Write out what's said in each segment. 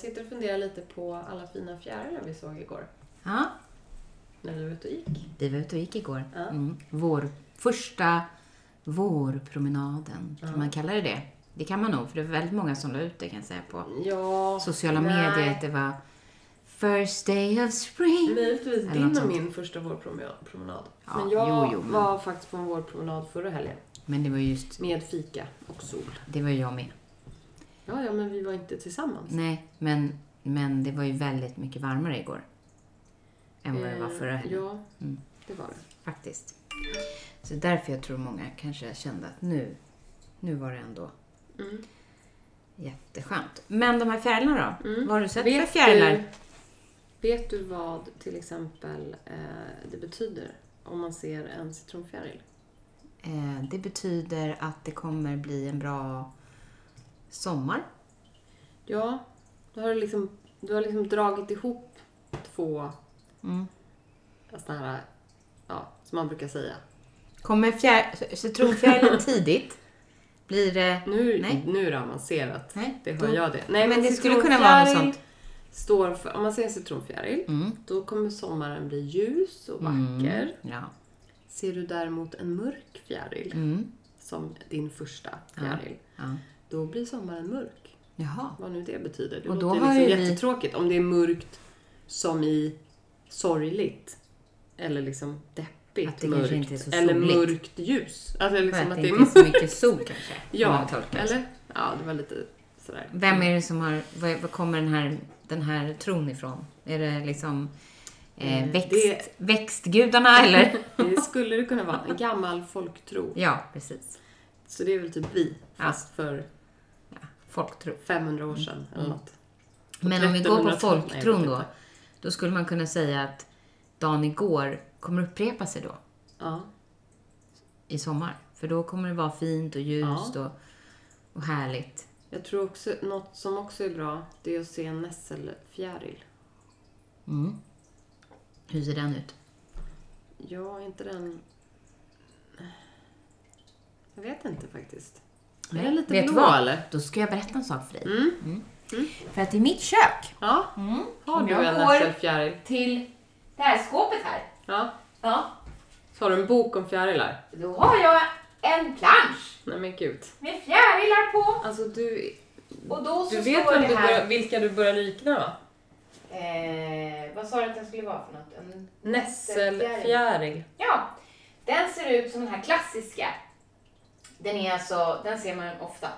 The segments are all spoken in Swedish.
Sitter och funderar lite på alla fina fjärilar vi såg igår. Ja, När vi var ute och gick. vi var ute och gick igår. Ja. Mm. Vår första vårpromenaden, kan man kalla det det? Det kan man nog, för det var väldigt många som la ut det kan jag säga på Ja, sociala nej. medier. att Det var First day of spring. Möjligtvis din och min första vårpromenad. Ja, men jag jo, jo, men- var faktiskt på en vårpromenad förra helgen. Men det var just, Med fika och sol. det var jag med. Ja, ja, men vi var inte tillsammans. Nej, men, men det var ju väldigt mycket varmare igår. Än vad det var Eh, förra helgen. Ja, Mm. det var det. Faktiskt. Så därför jag tror många kanske kände att nu, nu var det ändå Mm. jätteskönt. Men de här fjärilarna då? Mm. Vad har du sett Vet för fjärilar? du- Vet du vad till exempel eh, det betyder om man ser en citronfjäril? Eh, det betyder att det kommer bli en bra sommar. Ja, du har liksom, du har liksom dragit ihop två Mm. sådana här, ja, som man brukar säga. Kommer fjär, citronfjärilen tidigt? Blir det... Nu, Nej. nu är det avancerat. Nej, Det då- hör jag det. Nej, men det skulle kunna vara något sånt. Står för, om man ser en citronfjäril, Mm. då kommer sommaren bli ljus och vacker. Mm. Ja. Ser du däremot en mörk fjäril, Mm. som din första fjäril, ja. Då blir sommaren mörk. Jaha. Vad nu det betyder. Det Och då låter liksom vi- jättetråkigt om det är mörkt som i sorgligt. Eller liksom deppigt Att det mörkt. inte är så eller mörkt ljus. Alltså liksom att det det är inte är så mycket sol kanske? Ja, eller? Ja, det var lite sådär. Vem är det som har... Var, kommer den här, den här tron ifrån? Är det liksom eh, Eh, växt, det- växtgudarna eller? Det skulle det kunna vara. En gammal folktro. ja, precis. Så det är väl typ vi, fast för Folktro. 500 år sedan eller något. Men om vi går på 1300-talet, nej, jag folktron då, då skulle man kunna säga att dagen igår kommer upprepa sig då Ja. i sommar. För då kommer det vara fint och ljust och, och härligt. Jag tror också, något som också är bra, det är att se en nässelfjäril. Mm. Hur ser den ut? Ja, inte den... Jag vet inte faktiskt. Nej, Är lite vet du vad? eller? Då ska jag berätta en sak för dig. Mm. För att i mitt kök Ja, mm, har om du jag en går nässelfjäril? till det här skåpet här. Ja. Ja, Så har du en bok om fjärilar? då har jag en plansch Nej men gud. med fjärilar på. Alltså du, Och då så du vet står vem det du här... börjar, vilka du börjar likna va? Eh, vad sa du att den skulle vara för något? En... Nässelfjäril. Ja, den ser ut som den här klassiska. Den är alltså, den ser man ofta.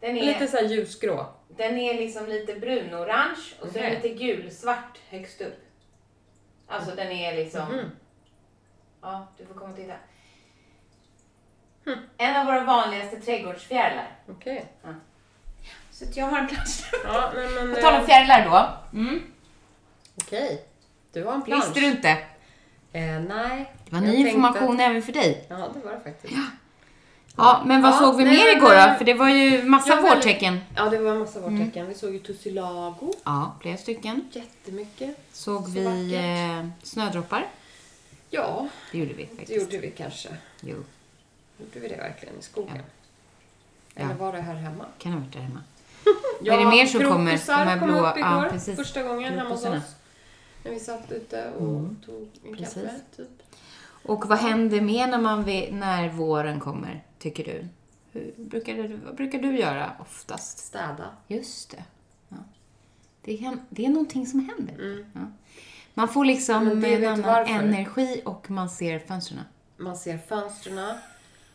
Den är, Lite såhär ljusgrå. den är liksom lite brunorange och så är den lite gulsvart högst upp. Alltså den är liksom, Mhm. ja du får komma och titta. En av våra vanligaste trädgårdsfjärilar. Okej. Så att jag har en plansch. Ja, nej men... På tal om eh, fjärilar då. Mm. Okej. Du har en plansch. Visste du inte? Eh, nej. Det var ny information även för dig. Ja, det var det faktiskt. Ja, men vad Ja, såg vi nej, mer igår då? För det var ju massa vårtecken. Ja, det var massa vårtecken. Vi såg ju tussilago. Ja, flera stycken. Jättemycket. Såg Så vi vackert. eh, snödroppar? Ja, Det gjorde vi det faktiskt. gjorde vi kanske. Jo, Gjorde vi det verkligen i skogen? Ja. Eller var det här hemma? kan ha varit där hemma. Ja, är det mer som kommer? De här kom blå- upp igår. ja, precis. Första gången hemma hos oss. När vi satt ute och Mm, tog en precis. kaffe, typ. Och vad händer mer när, man vet, när våren kommer, tycker du? Hur brukar du? Vad brukar du göra oftast? Städa. Just det. Ja. Det, är, det är någonting som händer. Mm. Ja. Man får liksom en annan varför? energi och man ser fönstren. Man ser fönstren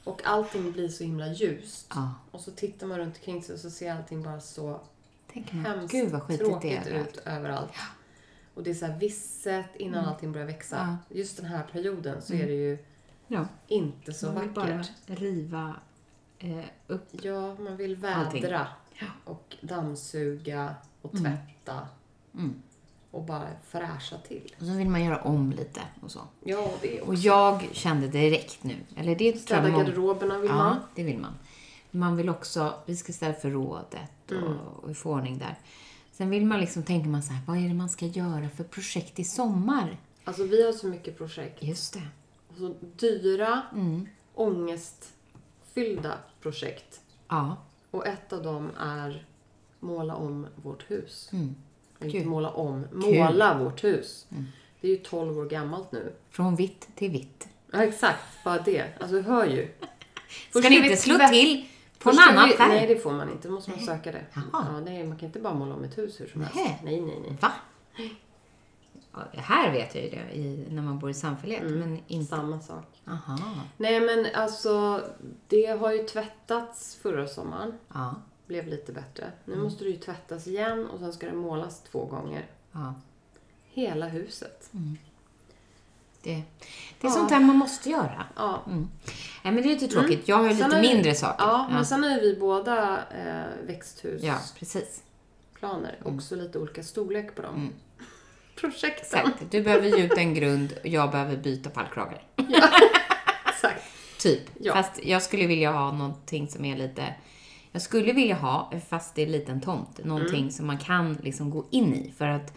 och allting blir så himla ljust. Ja. Och så tittar man runt omkring sig och så ser allting bara så man, hemskt gud vad skitigt det tråkigt är. ut överallt. Och det är så här visset innan allting börjar växa. Just den här perioden så är det ju Ja. inte så man vill vackert. bara riva eh, upp. Ja, man vill vädra Ja. och dammsuga och tvätta. Och bara fräscha till. Och så vill man göra om lite och så. Ja, det är Och också. jag kände direkt nu, eller det Städa garderoberna vill ja, man. det vill man. Man vill också, vi ska ställa förrådet och, Mm. och få ordning där. Sen vill man liksom, tänker man så här, vad är det man ska göra för projekt i sommar? Alltså vi har så mycket projekt. Just det. Så dyra, Mm. ångestfyllda projekt. Ja. Och ett av dem är måla om vårt hus. Mm. Inte Kul. måla om, måla vårt hus. Mm. Det är ju 12 år gammalt nu. Från vitt till vitt. Ja, exakt. Bara det. Alltså, du hör ju. Ska Först ni ska inte slå till på en annan färg? Nej, det får man inte. Då måste man söka det. Jaha. Ja, nej, man kan inte bara måla om ett hus hur som helst. Nähä. Nej, nej, nej. Va? Ja, här vet jag ju det, i, när man bor i samfällighet. Men inte... Samma sak. Aha. Nej, men alltså det har ju tvättats förra sommaren. Ja. Blev lite bättre. Nu Mm. måste det ju tvättas igen och sen ska det målas två gånger. ja. Hela huset. Det, det är Ja. sånt där man måste göra. Ja. Mm. Nej, men det är lite tråkigt. Jag har ju Sen lite har vi- mindre saker. Ja, ja. men sen är vi båda eh, växthusplaner. ja precis. Också lite olika storlek på dem. Mm. Projekten. Exakt. Du behöver ge ut en grund och jag behöver byta pallkragar. Exakt. Typ. Ja. Fast jag skulle vilja ha någonting som är lite... Jag skulle vilja ha, fast det är en liten tomt, någonting Mm. som man kan liksom gå in i. För att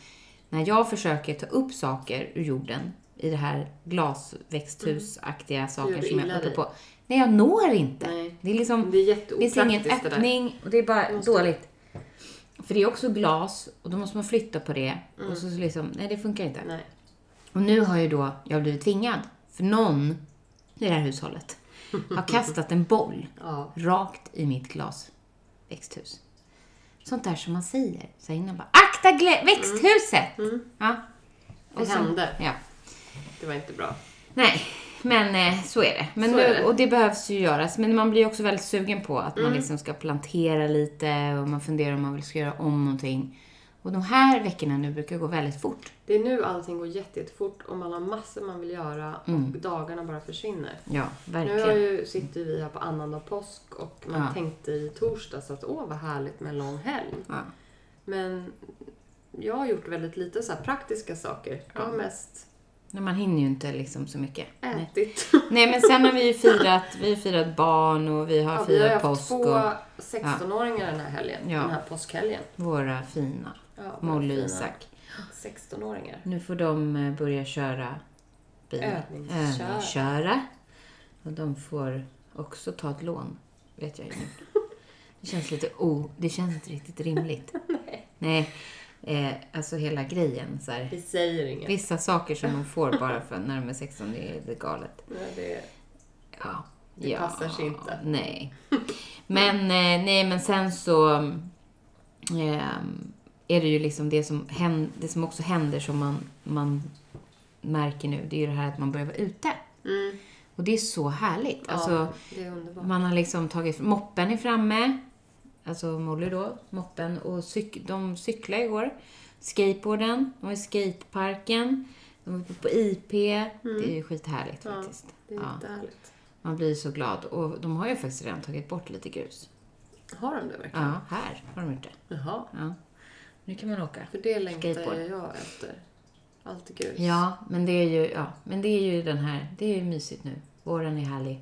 när jag försöker ta upp saker ur jorden, i det här glasväxthusaktiga saker Gör du som jag dig? på. Nej, jag når inte. Nej. Det är liksom... Det är Det finns ingen öppning och det är bara Måste- dåligt. För det är också glas och då måste man flytta på det. Mm. Och så liksom, nej det funkar inte. Nej. Och nu har ju då jag blivit tvingad. För någon i det här hushållet har kastat en boll Ja. rakt i mitt glasväxthus. Sånt där som man säger. Så innan bara, akta glä- växthuset! Ja. Det hände. Ja. Det var inte bra. Nej, men eh, så är det. Men nu, är det. Och det behövs ju göras. Men man blir också väldigt sugen på att man liksom ska plantera lite och man funderar om man vill ska göra om någonting. Och de här veckorna nu brukar gå väldigt fort. Det är nu allting går jätte- jättefort och man har massor man vill göra och dagarna bara försvinner. Ja, Nu verkligen. ju, sitter vi här på annandag påsk och man Ja. tänkte i torsdags att åh vad härligt med en lång helg. Ja. Men jag har gjort väldigt lite så praktiska saker. Jag har mest Men man hinner ju inte liksom så mycket. Nej. ätit. Nej, men sen har vi ju firat, vi firat barn och vi har Ja, vi har firat haft påsk två och 16-åringar den här helgen. Ja. Den här påskhelgen. våra fina Ja, Molly och Isak. 16-åringar. Nu får de eh, börja köra bil. Övningsköra. Övningsköra. Och de får också ta ett lån, vet jag ju nu. Det känns lite o... Det känns inte riktigt rimligt. Nej. Nej. Eh, alltså hela grejen så här. Vi säger inget. Vissa saker som de får bara för när de är 16, det är, galet. Nej, det, Ja. Det ja, passar sig inte. Nej. Men, eh, nej, men sen så eh, är det ju liksom det som, händer, det som också händer som man, man märker nu. Det är ju det här att man börjar vara ute. mm, Och det är så härligt. ja, Alltså, det är underbart. man har liksom tagit... Moppen är framme. Alltså Molly då, moppen. Och cyk, de cyklade igår. Skateboarden, de var i skateparken. De var på IP. Det är ju skithärligt Mm. Ja, faktiskt. Det är Ja. Man blir så glad. Och de har ju faktiskt redan tagit bort lite grus. Har de det verkligen? Ja, här har de gjort det. Jaha. Ja. Nu kan man åka. För det längtar Skateboard. jag efter. Allt grus. Ja, men det är ju, ja, men det är ju den här, det är ju mysigt nu. Våren är härlig.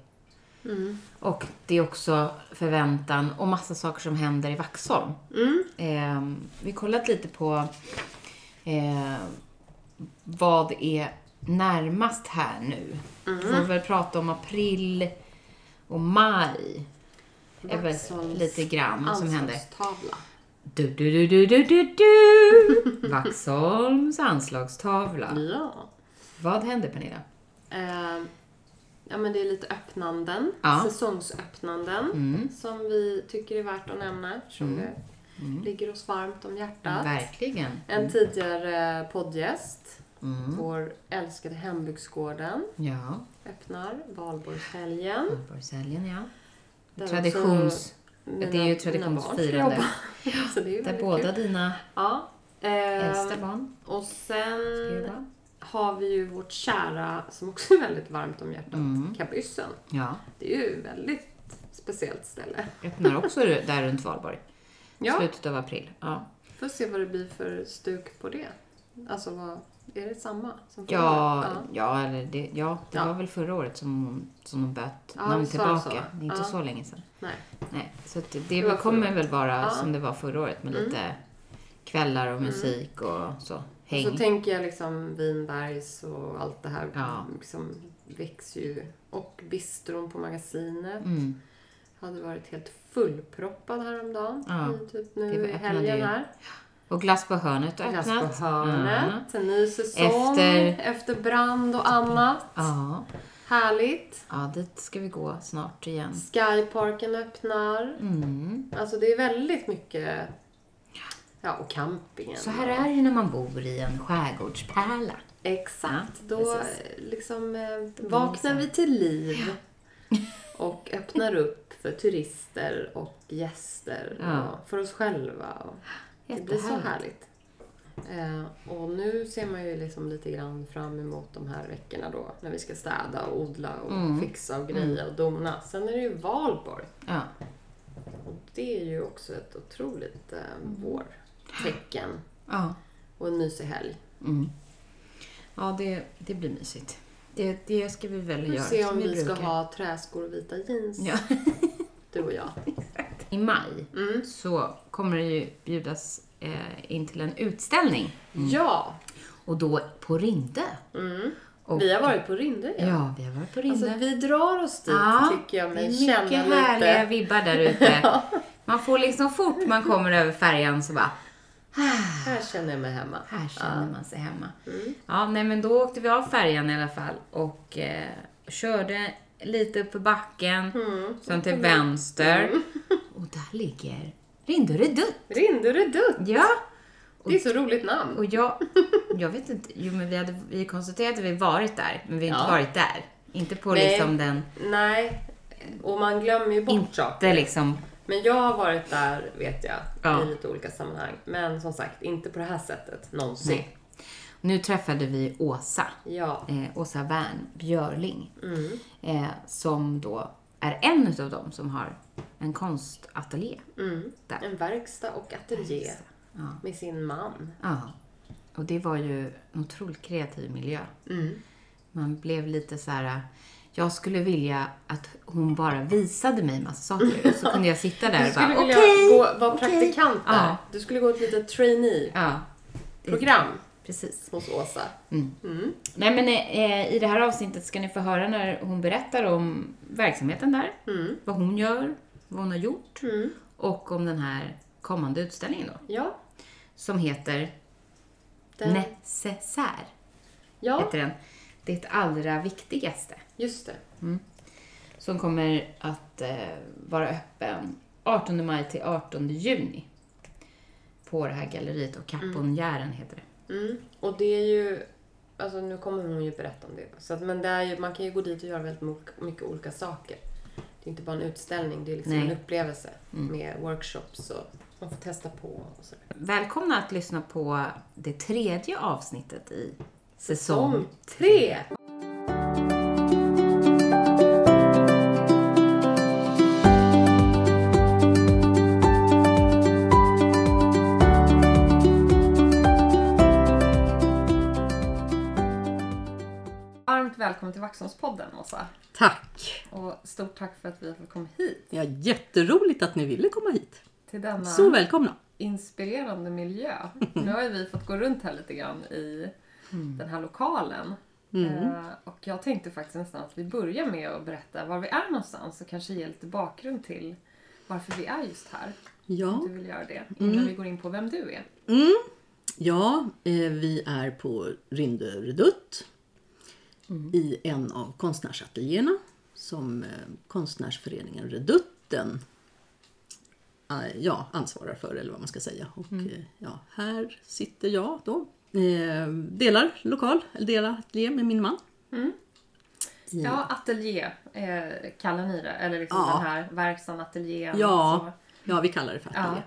Mm. Och det är också förväntan och massa saker som händer i Vaxholm. Mm. Eh, vi har kollat lite på eh, vad är närmast här nu. Mm. Får väl prata om april och maj. Vaxholms lite grann som händer. anslagstavla. Du, du, du, du, du, du, du. Vaxholms anslagstavla. Ja. Vad händer Pernilla? Eh, ja, men det är lite öppnanden. Ja. Säsongsöppnanden. Mm. Som vi tycker är värt att nämna eftersom det ligger oss varmt om hjärtat. Verkligen. En tidigare poddgäst, Mm. vår älskade Hembygdsgården, Ja, öppnar Valborgshelgen. Valborgshelgen ja. Där Traditions... mina- det är ju traditionsfirande. jobba. Så det är Där båda kul. dina Ja. Eh, äldsta barn och sen jobba. Har vi ju vårt kära, som också är väldigt varmt om hjärtat, Mm. kabyssen. Ja. Det är ju väldigt speciellt ställe. Öppnar också där runt Valborg. Ja, Slutet av april. Ja, får se vad det blir för stuk på det. Alltså, vad, är det samma som förra ja, ja. eller det, ja, det Ja. var väl förra året som som hon böt Ja, namn tillbaka. så. Det är inte Ja. så länge sedan. Nej. Nej, så det, Det det kommer väl vara som det var förra året med Mm. lite kvällar och musik och så. Häng. så tänker jag liksom Vinbergs och allt det här Ja. liksom växer ju. Och bistron på magasinet Mm. hade varit helt fullproppad häromdagen. Ja. Typ nu i helgen här. Och Glass på hörnet har Glass öppnat. på hörnet. En ny säsong. Efter- Efter brand och annat. Ja. Härligt. ja, dit ska vi gå snart igen. Skyparken öppnar. Mm. Alltså det är väldigt mycket... Ja, och campingen. Så här är det när man bor i en skärgårdspärla. Exakt. Ja, Då liksom eh, vaknar vi till liv. Och öppnar upp för turister och gäster. Ja. Och för oss själva. Och det blir så härligt. Eh, och nu ser man ju liksom lite grann fram emot de här veckorna då. När vi ska städa och odla och Mm. fixa och greja och dona. Sen är det ju valborg. Ja. Och det är ju också ett otroligt eh, vårtecken. Ja. Och en mysig helg. Mm. Ja, det, det blir mysigt. Det, det ska vi väl Vi göra se om vi ska brukar. ha träskor och vita jeans. Ja. Du och jag. I maj Mm. så kommer det ju bjudas eh, in till en utställning. Ja. Och då på Rinde. Mm. Och, Vi har varit på Rinde Ja, ja. vi har varit på Rinde. Alltså vi drar oss dit Ja, tycker jag det mig är känna mycket lite. härliga vibbar där ute. Man får liksom fort man kommer över färjan så bara, Här känner jag mig hemma. här känner man sig hemma. Mm. Ja, nej men då åkte vi av färjan i alla fall och eh, körde lite upp för backen, Mm. sen till vänster. Och där ligger Rinderedutt. Rinderedutt. Ja, Det är så roligt namn. och jag, jag vet inte, jo men vi hade vi konstaterade att vi varit där, men vi har inte Ja. varit där. Inte på Nej. liksom den, Nej. Och man glömmer ju bort saker. inte liksom, Men jag har varit där, vet jag, Ja. i lite olika sammanhang. Men som sagt, inte på det här sättet någonsin. nej. Nu träffade vi Åsa, Ja. eh, Åsa Wern Björling, Mm. eh, som då är en utav dem som har en konstateljé Mm. där. En verkstad och ateljé Ja. med sin man. ja. Och det var ju en otroligt kreativ miljö. Mm. Man blev lite så här. Jag skulle vilja att hon bara visade mig massa saker. Och så kunde jag sitta där Du och skulle bara, okej. gå, vara okej." praktikant där. Ja. Du skulle gå ett litet trainee-program Ja, precis. hos Åsa. Mm. Mm. Nej men eh, i det här avsnittet ska ni få höra när hon berättar om verksamheten där. Mm. Vad hon gör, vad hon har gjort. Mm. Och om den här kommande utställningen då. Ja. Som heter Den, Necessär. ja, Heter den. Det allra viktigaste. just det. Som kommer att eh, vara öppen 18 maj till 18 juni. På det här galleriet och Kaponjären heter det. Mm. Och det är ju, alltså nu kommer hon ju berätta om det. Så att, men det är ju, man kan ju gå dit och göra väldigt mycket olika saker. Det är inte bara en utställning, det är liksom Nej. en upplevelse med workshops och man får testa på och så. Välkomna att lyssna på det tredje avsnittet i säsong Säsong tre! Varmt välkommen till Vaxholmspodden, Åsa. Tack! Och stort tack för att vi har fått komma hit Ja, jätteroligt att ni ville komma hit. till denna Så välkomna! inspirerande miljö. Nu har ju vi fått gå runt här lite grann i den här lokalen. Eh, och jag tänkte faktiskt nästan att vi börjar med att berätta var vi är någonstans och kanske ge lite bakgrund till varför vi är just här. Ja, du vill göra det innan vi går in på vem du är. ja eh, vi är på Rindö Redutt i en av konstnärsateljéerna som eh, konstnärsföreningen Redutten eh, ja, ansvarar för, eller vad man ska säga. Och eh, ja, här sitter jag då. Eh, delar lokal, eller delar ateljé med min man. I- Ja, ateljé eh, kallar ni det. Eller liksom Ja. den här verkstaden, ateljén. Ja. Så, Ja, vi kallar det för Ja. ateljé.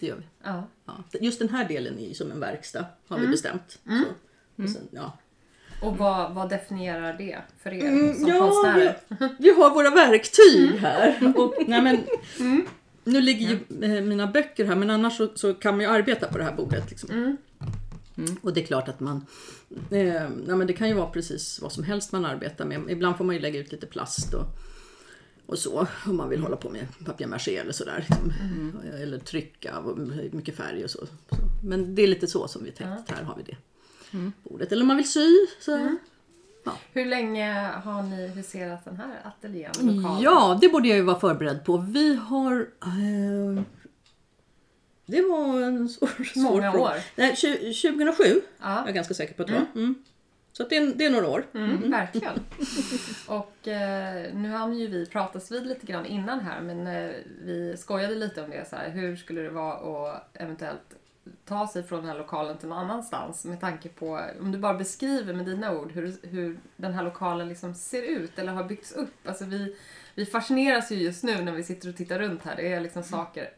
Det gör vi. ja. Ja. Just den här delen är ju som en verkstad har vi bestämt. Så. Och sen, ja. Och vad, vad definierar det för er Mm, som ja, konstnärer? Vi har våra verktyg här. Och, nej, men, Nu ligger ju eh, mina böcker här men annars så, så kan man ju arbeta på det här bordet. Liksom. Mm. Och det är klart att man, eh, nej, men det kan ju vara precis vad som helst man arbetar med. Ibland får man ju lägga ut lite plast och, och så om man vill hålla på med papier-maché eller sådär. Liksom. Eller trycka, mycket färg och så. så. Men det är lite så som vi tänkt, här har vi det bordet. Eller om man vill sy. Så. Hur länge har ni huserat den här ateljén? lokalen? Ja, det borde jag ju vara förberedd på. Vi har... Eh, det var en svår, svår Många fråga. år. Nej, tju- 2007 Ja. jag är ganska säker på att det var. Mm. Så att det, är, det är några år. Mm, Verkligen. Och eh, nu har ju vi pratats vid lite grann innan här men eh, vi skojade lite om det så här. Hur skulle det vara att eventuellt ta sig från den här lokalen till någon annanstans med tanke på, om du bara beskriver med dina ord hur, hur den här lokalen liksom ser ut eller har byggts upp. Alltså vi, vi fascineras ju just nu när vi sitter och tittar runt här. Det är liksom saker,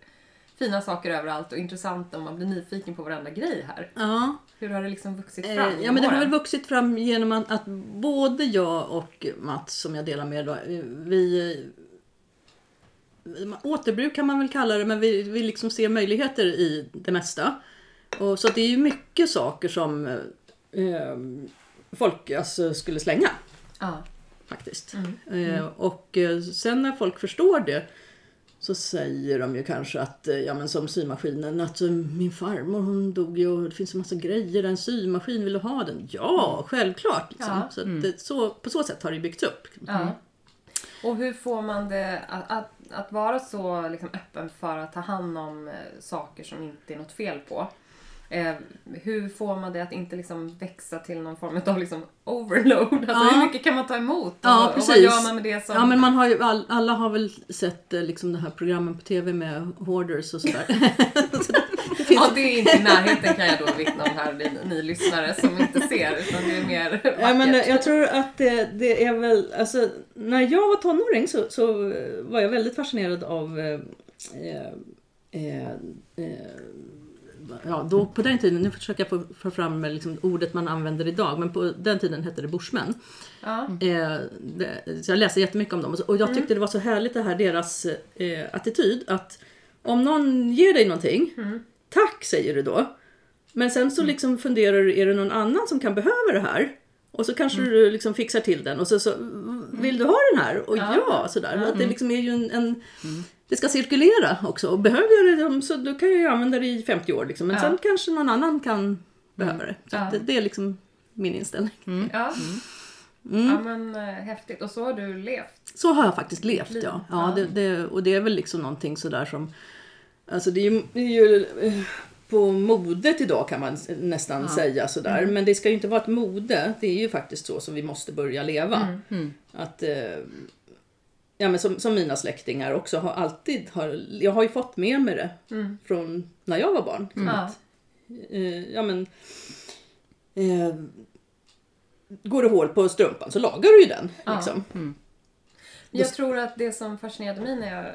fina saker överallt och intressant om man blir nyfiken på varenda grej här. Ja. Hur har det liksom vuxit fram Eh, ja, men det har väl vuxit fram genom att, att både jag och Mats som jag delar med, då, eh, vi eh, återbruk kan man väl kalla det, men vi, vi liksom ser möjligheter i det mesta. Och, så det är ju mycket saker som eh, eh, folk alltså, skulle slänga Ja. faktiskt. Mm. Eh, och eh, sen när folk förstår det så säger de ju kanske att, eh, ja men som symaskinen, att eh, min farmor hon dog ju och det finns en massa grejer, en symaskin, vill du ha den? Ja, självklart! Liksom. Ja. Så, att det, så på så sätt har det byggts upp. Ja. Och hur får man det att, att, att vara så liksom öppen för att ta hand om eh, saker som inte är något fel på? Eh, hur får man det att inte liksom växa till någon form av liksom overload? Alltså Ja. hur mycket kan man ta emot? Ja, och, precis. och vad gör man med det som... Ja men man har ju, all, alla har väl sett eh, liksom det här programmen på TV med hoarders och sådär. Så det finns Ja, det är inte i närheten kan jag då vittna om här, ni, ni lyssnare som inte ser, utan det är mer vackert. Ja, men eh, jag tror att det, det är väl, alltså när jag var tonåring så, så eh, var jag väldigt fascinerad av eh, eh, eh, Ja, då, på den tiden, nu försöker jag få, få fram liksom, ordet man använder idag, men på den tiden hette det bushmän. Ja. Eh, det, så jag läste jättemycket om dem och så- och jag tyckte det var så härligt det här deras eh, attityd att om någon ger dig någonting, tack säger du då. Men sen så liksom funderar du, är det någon annan som kan behöva det här? Och så kanske du liksom fixar till den och så, så vill du ha den här? Och ja, Ja. sådär. Att det liksom är ju en, en det ska cirkulera också och behöver jag det så då kan jag ju använda det i 50 år liksom. Men Ja. sen kanske någon annan kan behöva det. Så Ja. det, det är liksom min inställning. Ja. Mm. ja, men eh, häftigt. Och så har du levt. Så har jag faktiskt levt, liv. ja. ja, Ja. Det, det, och det är väl liksom någonting sådär som... Alltså det är ju, det är ju eh, på modet idag kan man nästan säga sådär. Mm. Men det ska ju inte vara ett mode. Det är ju faktiskt så som vi måste börja leva. Mm. Att... Eh, ja men som, som mina släktingar också har alltid... Har, jag har ju fått med mig det Mm. från när jag var barn. Ja. Eh, ja men... Eh, går det hål på strumpan så lagar du ju den. Ja. Liksom. Jag tror att det som fascinerade mig när jag,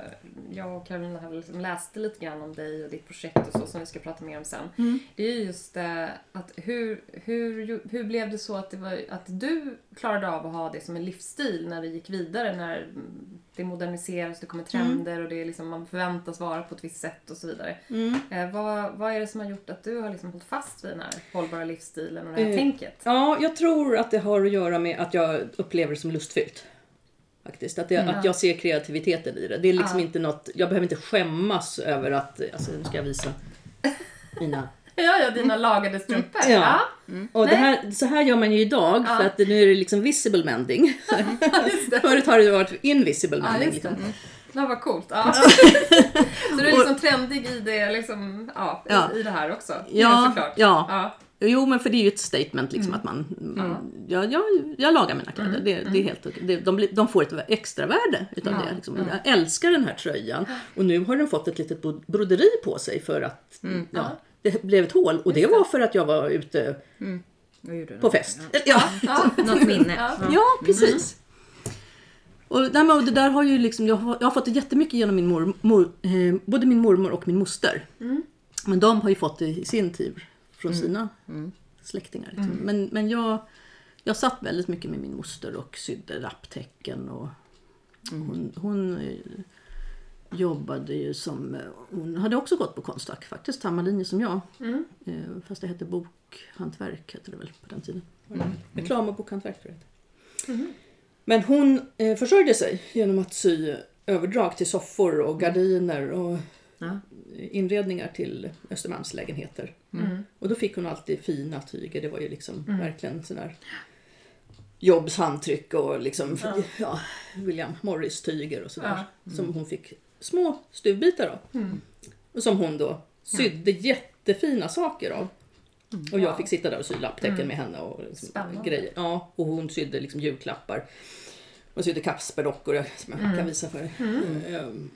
jag och Carolina här liksom läste lite grann om dig och ditt projekt och så som vi ska prata mer om sen. Mm. Det är just eh, att hur, hur, hur blev det så att, det var, att du klarade av att ha det som en livsstil när det gick vidare, när mm, det moderniseras, det kommer trender och det är liksom, man förväntas vara på ett visst sätt och så vidare. Mm. Eh, vad, vad är det som har gjort att du har liksom hållit fast vid den här hållbara livsstilen och det här Eh, tänket? Ja, jag tror att det har att göra med att jag upplever det som lustfyllt. Faktiskt. Att jag, att jag ser kreativiteten i det. Det är liksom Ja. inte något, jag behöver inte skämmas över att, alltså nu ska jag visa mina. Ja, ja, dina lagade strumpor. Mm. Ja. Ja. Och det här, så här gör man ju idag Ja. för att nu är det liksom visible mending. just det. Förut har det varit invisible Ja, mending. just det. liksom. Ja, vad coolt. Ja. så du är liksom trendig i det, liksom, ja, Ja. i det här också? Ja, såklart. ja. Ja. Jo men för det är ju ett statement liksom att man, mm. jag, jag, jag lagar mina kläder. Det, det är helt okej. Det, de, de får ett extra värde utav Ja, det. Liksom. Jag älskar den här tröjan och nu har den fått ett litet bro- broderi på sig för att ja, det blev ett hål och det var för att jag var ute på fest. Ja, Ja. Något minne. Ja. Ja. ja precis. Och, det där har ju liksom, jag har, jag har fått det jättemycket genom min mor, mor, eh, både min mormor och min moster. Men de har ju fått det i sin tur från sina släktingar. Liksom. Men, men jag, jag satt väldigt mycket med min moster och sydde lapptäcken. Och hon, hon eh, jobbade ju som, hon hade också gått på Konstfack faktiskt, samma linje som jag. Mm. Eh, Fast det hette bokhantverk, hette det väl på den tiden. Reklam och bokhantverk tror jag det hette. Men hon eh, försörjde sig genom att sy överdrag till soffor och gardiner och Ja. inredningar till Östermalmslägenheter. Mm. Och då fick hon alltid fina tyger. Det var ju liksom verkligen sån där Jobs handtryck och liksom ja. William Morris tyger och sådär. Som hon fick små stuvbitar av. Mm. Och som hon då sydde jättefina saker av. Och jag fick sitta där och sy lapptäcken med henne och liksom grejer. Ja, och hon sydde liksom julklappar. Och sydde Kasperdockor jag- som jag kan visa för dig. Ehm,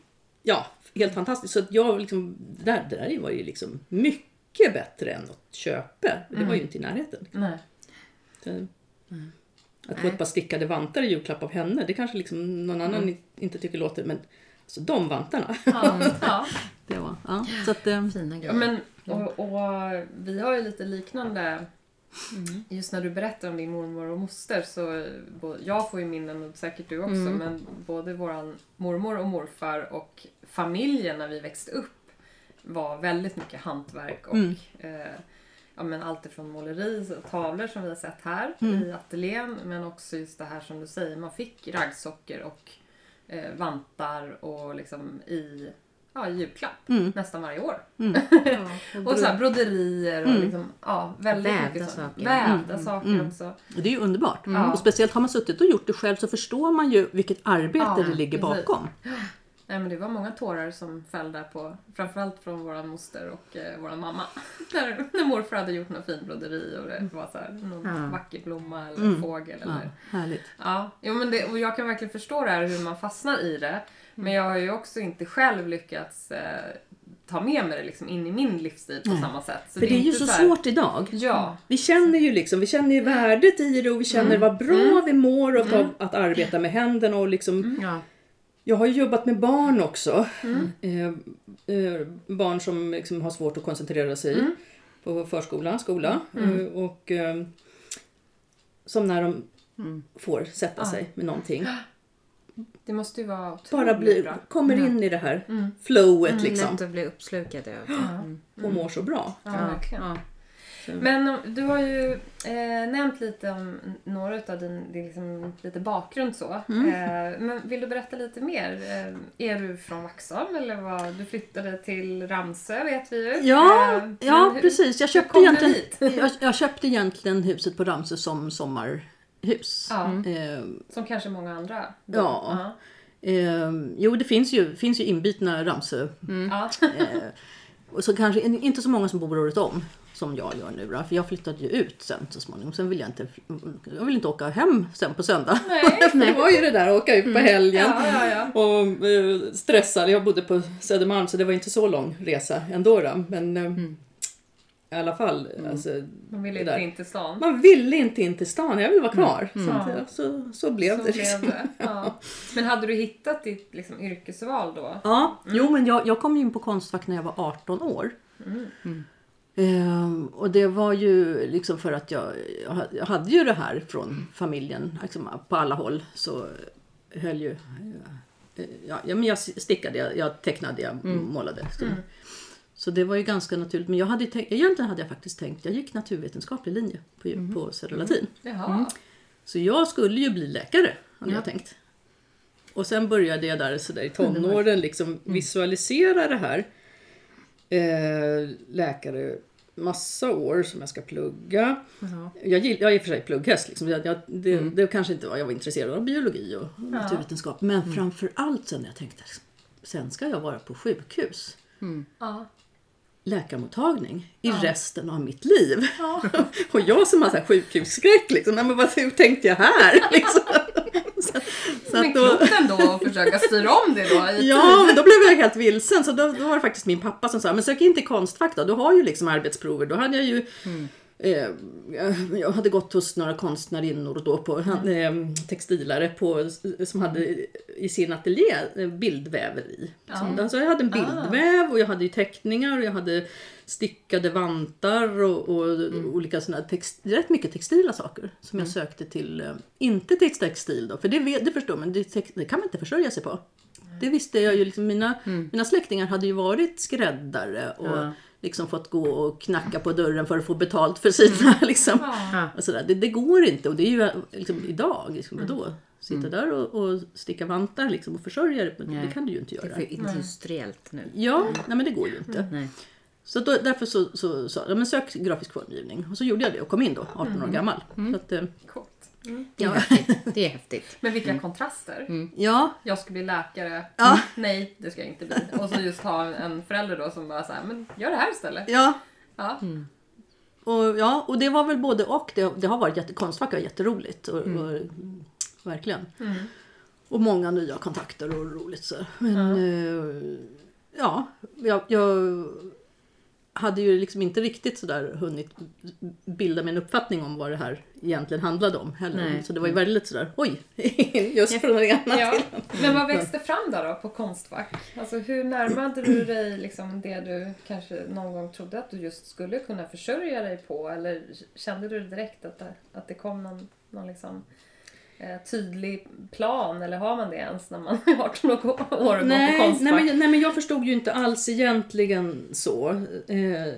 Ja, helt fantastiskt. Så att jag liksom, det där, det där var ju liksom mycket bättre än något köpe. Det var ju inte i närheten. Nej. Så, Att få ett par stickade vantar i julklapp av henne, det kanske liksom någon annan inte tycker låter, men alltså de vantarna. Ja. ja. Det var, ja. Så att, Fina grejer. Ja, men, och, och vi har ju lite liknande Just när du berättar om din mormor och moster så jag får ju minnen och säkert du också men både våran mormor och morfar och familjen när vi växte upp var väldigt mycket hantverk och eh, ja, men allt ifrån måleri och tavlor som vi har sett här i ateljén men också just det här som du säger man fick raggsockor och eh, vantar och liksom i ja, julklapp nästan varje år. och så här broderier och liksom, ja, väldigt Vävda mycket sånt. saker. Vävda saker också. det är ju underbart. Ja. Och speciellt har man suttit och gjort det själv så förstår man ju vilket arbete Ja, det ligger precis. bakom. Nej, men det var många tårar som föll där på, framförallt från våran moster och eh, våran mamma. när, när morfar hade gjort någon fin broderi och det var så här, någon Ja. vacker blomma eller fågel. Ja, Eller, härligt. Ja, jo, men det, och jag kan verkligen förstå det här hur man fastnar i det. Men jag har ju också inte själv lyckats eh, ta med mig det liksom in i min livsstil på samma sätt. Så För det är ju inte så här- svårt idag. Ja, Vi känner ju liksom, vi känner ju värdet i det och vi känner vad bra vi mår av att- att arbeta med händerna och liksom Ja. Jag har ju jobbat med barn också. Eh, eh, barn som liksom har svårt att koncentrera sig på förskola, skola. Eh, och eh, som när de får sätta sig med någonting. det måste ju vara otroligt Bara blir, bra. kommer in i det här flowet liksom. Lätt att bli uppslukad av. Mm. Och mår så bra. Ja, verkligen. Men du har ju eh, nämnt lite om några av din, din liksom, lite bakgrund så. Mm. Eh, men vill du berätta lite mer? Eh, är du från Vaxholm eller vad? Du flyttade till Ramsö vet vi ju. Ja, Eh, ja hur- precis. Jag köpte, egentligen, jag, jag köpte egentligen huset på Ramsö som sommarhus. Ja, Eh, som kanske många andra. Ja. eh, jo, det finns ju, finns ju inbitna Ramsö Ja. Och så kanske in- inte så många som bor året om som jag gör nu då, för jag flyttade ju ut sen så småningom. Sen vill jag inte, jag vill inte åka hem sen på söndag. Nej. det var ju det där att åka ut på helgen Ja, ja, ja. och eh, stressad. Jag bodde på Södermalm så det var inte så lång resa ändå. Då. Men eh, i alla fall, alltså, Man vill det inte in till stan. man ville inte in till stan, jag ville vara kvar. Så, att, Ja. ja, så, så blev Så det. Liksom. blev det. Ja. Men hade du hittat ditt liksom, yrkesval då? Ja, jo men jag, jag kom in på Konstfack när jag var 18 år. Ehm, och det var ju liksom för att jag, jag hade ju det här från familjen liksom, på alla håll. Så höll ju... eh, Ja, ja, men jag stickade, jag, jag tecknade, jag målade. Så. Så det var ju ganska naturligt. Men jag hade tänkt, egentligen hade jag faktiskt tänkt, jag gick naturvetenskaplig linje på, på Södra Latin. Jaha. Så jag skulle ju bli läkare, hade jag tänkt. Och sen började jag där, så där i tonåren liksom visualisera det här. Eh, läkare, massa år som jag ska plugga. Jag, gill, jag är i och för sig plugghäst, liksom. jag, jag, det, det kanske inte var, jag var intresserad av biologi och naturvetenskap. Men framför allt sen jag tänkte, sen ska jag vara på sjukhus Ja. Läkarmottagning i resten av mitt liv. och jag som har så här sjukhusskräck, liksom, nej, men vad, hur tänkte jag här? Liksom. så, så Men klokt ändå att försöka styra om det då ja, men då blev jag helt vilsen. Så då, då var det faktiskt min pappa som sa, men sök inte i Konstfack då, du har ju liksom arbetsprover. Då hade jag ju Eh, jag hade gått hos några konstnärinnor då på mm. eh, textilare på, som hade i sin ateljé eh, bildväveri. Mm. Alltså jag hade en bildväv och jag hade teckningar och jag hade stickade vantar och, och mm. olika sådana text, rätt mycket textila saker som jag mm. sökte till. Inte till textil då, för det, det förstår man, det, det kan man inte försörja sig på. Det visste jag ju. Liksom, mina, mm. mina släktingar hade ju varit skräddare och ja. Liksom fått gå och knacka på dörren för att få betalt för sina. Mm. Liksom, ja. och sådär. Det, det, går inte och det är ju liksom, idag. Liksom, mm. då? Sitta mm. där och, och sticka vantar liksom, och försörja dig. Det kan du ju inte göra. Det är för industriellt nu. Ja, nej, men det går ju inte. Nej. Så då, därför så sa jag, sök grafisk formgivning. Och så gjorde jag det och kom in då, 18 år mm. gammal. Så att, eh, cool. Mm. Det, är häftigt. det är häftigt. Men vilka mm. kontraster. Mm. Ja. Jag ska bli läkare. Ja. Nej, det ska jag inte bli. Och så just ha en förälder då som bara säger men gör det här istället. Ja. Ja. Mm. Och, ja, och det var väl både och. Det, det har varit jätte, konstfack jätteroligt. Och, mm. och, verkligen. Mm. Och många nya kontakter och roligt så. Men ja, jag, jag hade ju liksom inte riktigt sådär hunnit bilda mig en uppfattning om vad det här egentligen handlade om heller. Nej. Så det var ju väldigt sådär, oj, just från något annat ja. Men vad växte fram där då på Konstfack? Alltså hur närmade du dig liksom det du kanske någon gång trodde att du just skulle kunna försörja dig på? Eller kände du direkt att det, att det kom någon, någon liksom tydlig plan eller har man det ens när man är 18 år och går nej, på Konstfack? Nej men, nej men jag förstod ju inte alls egentligen så eh,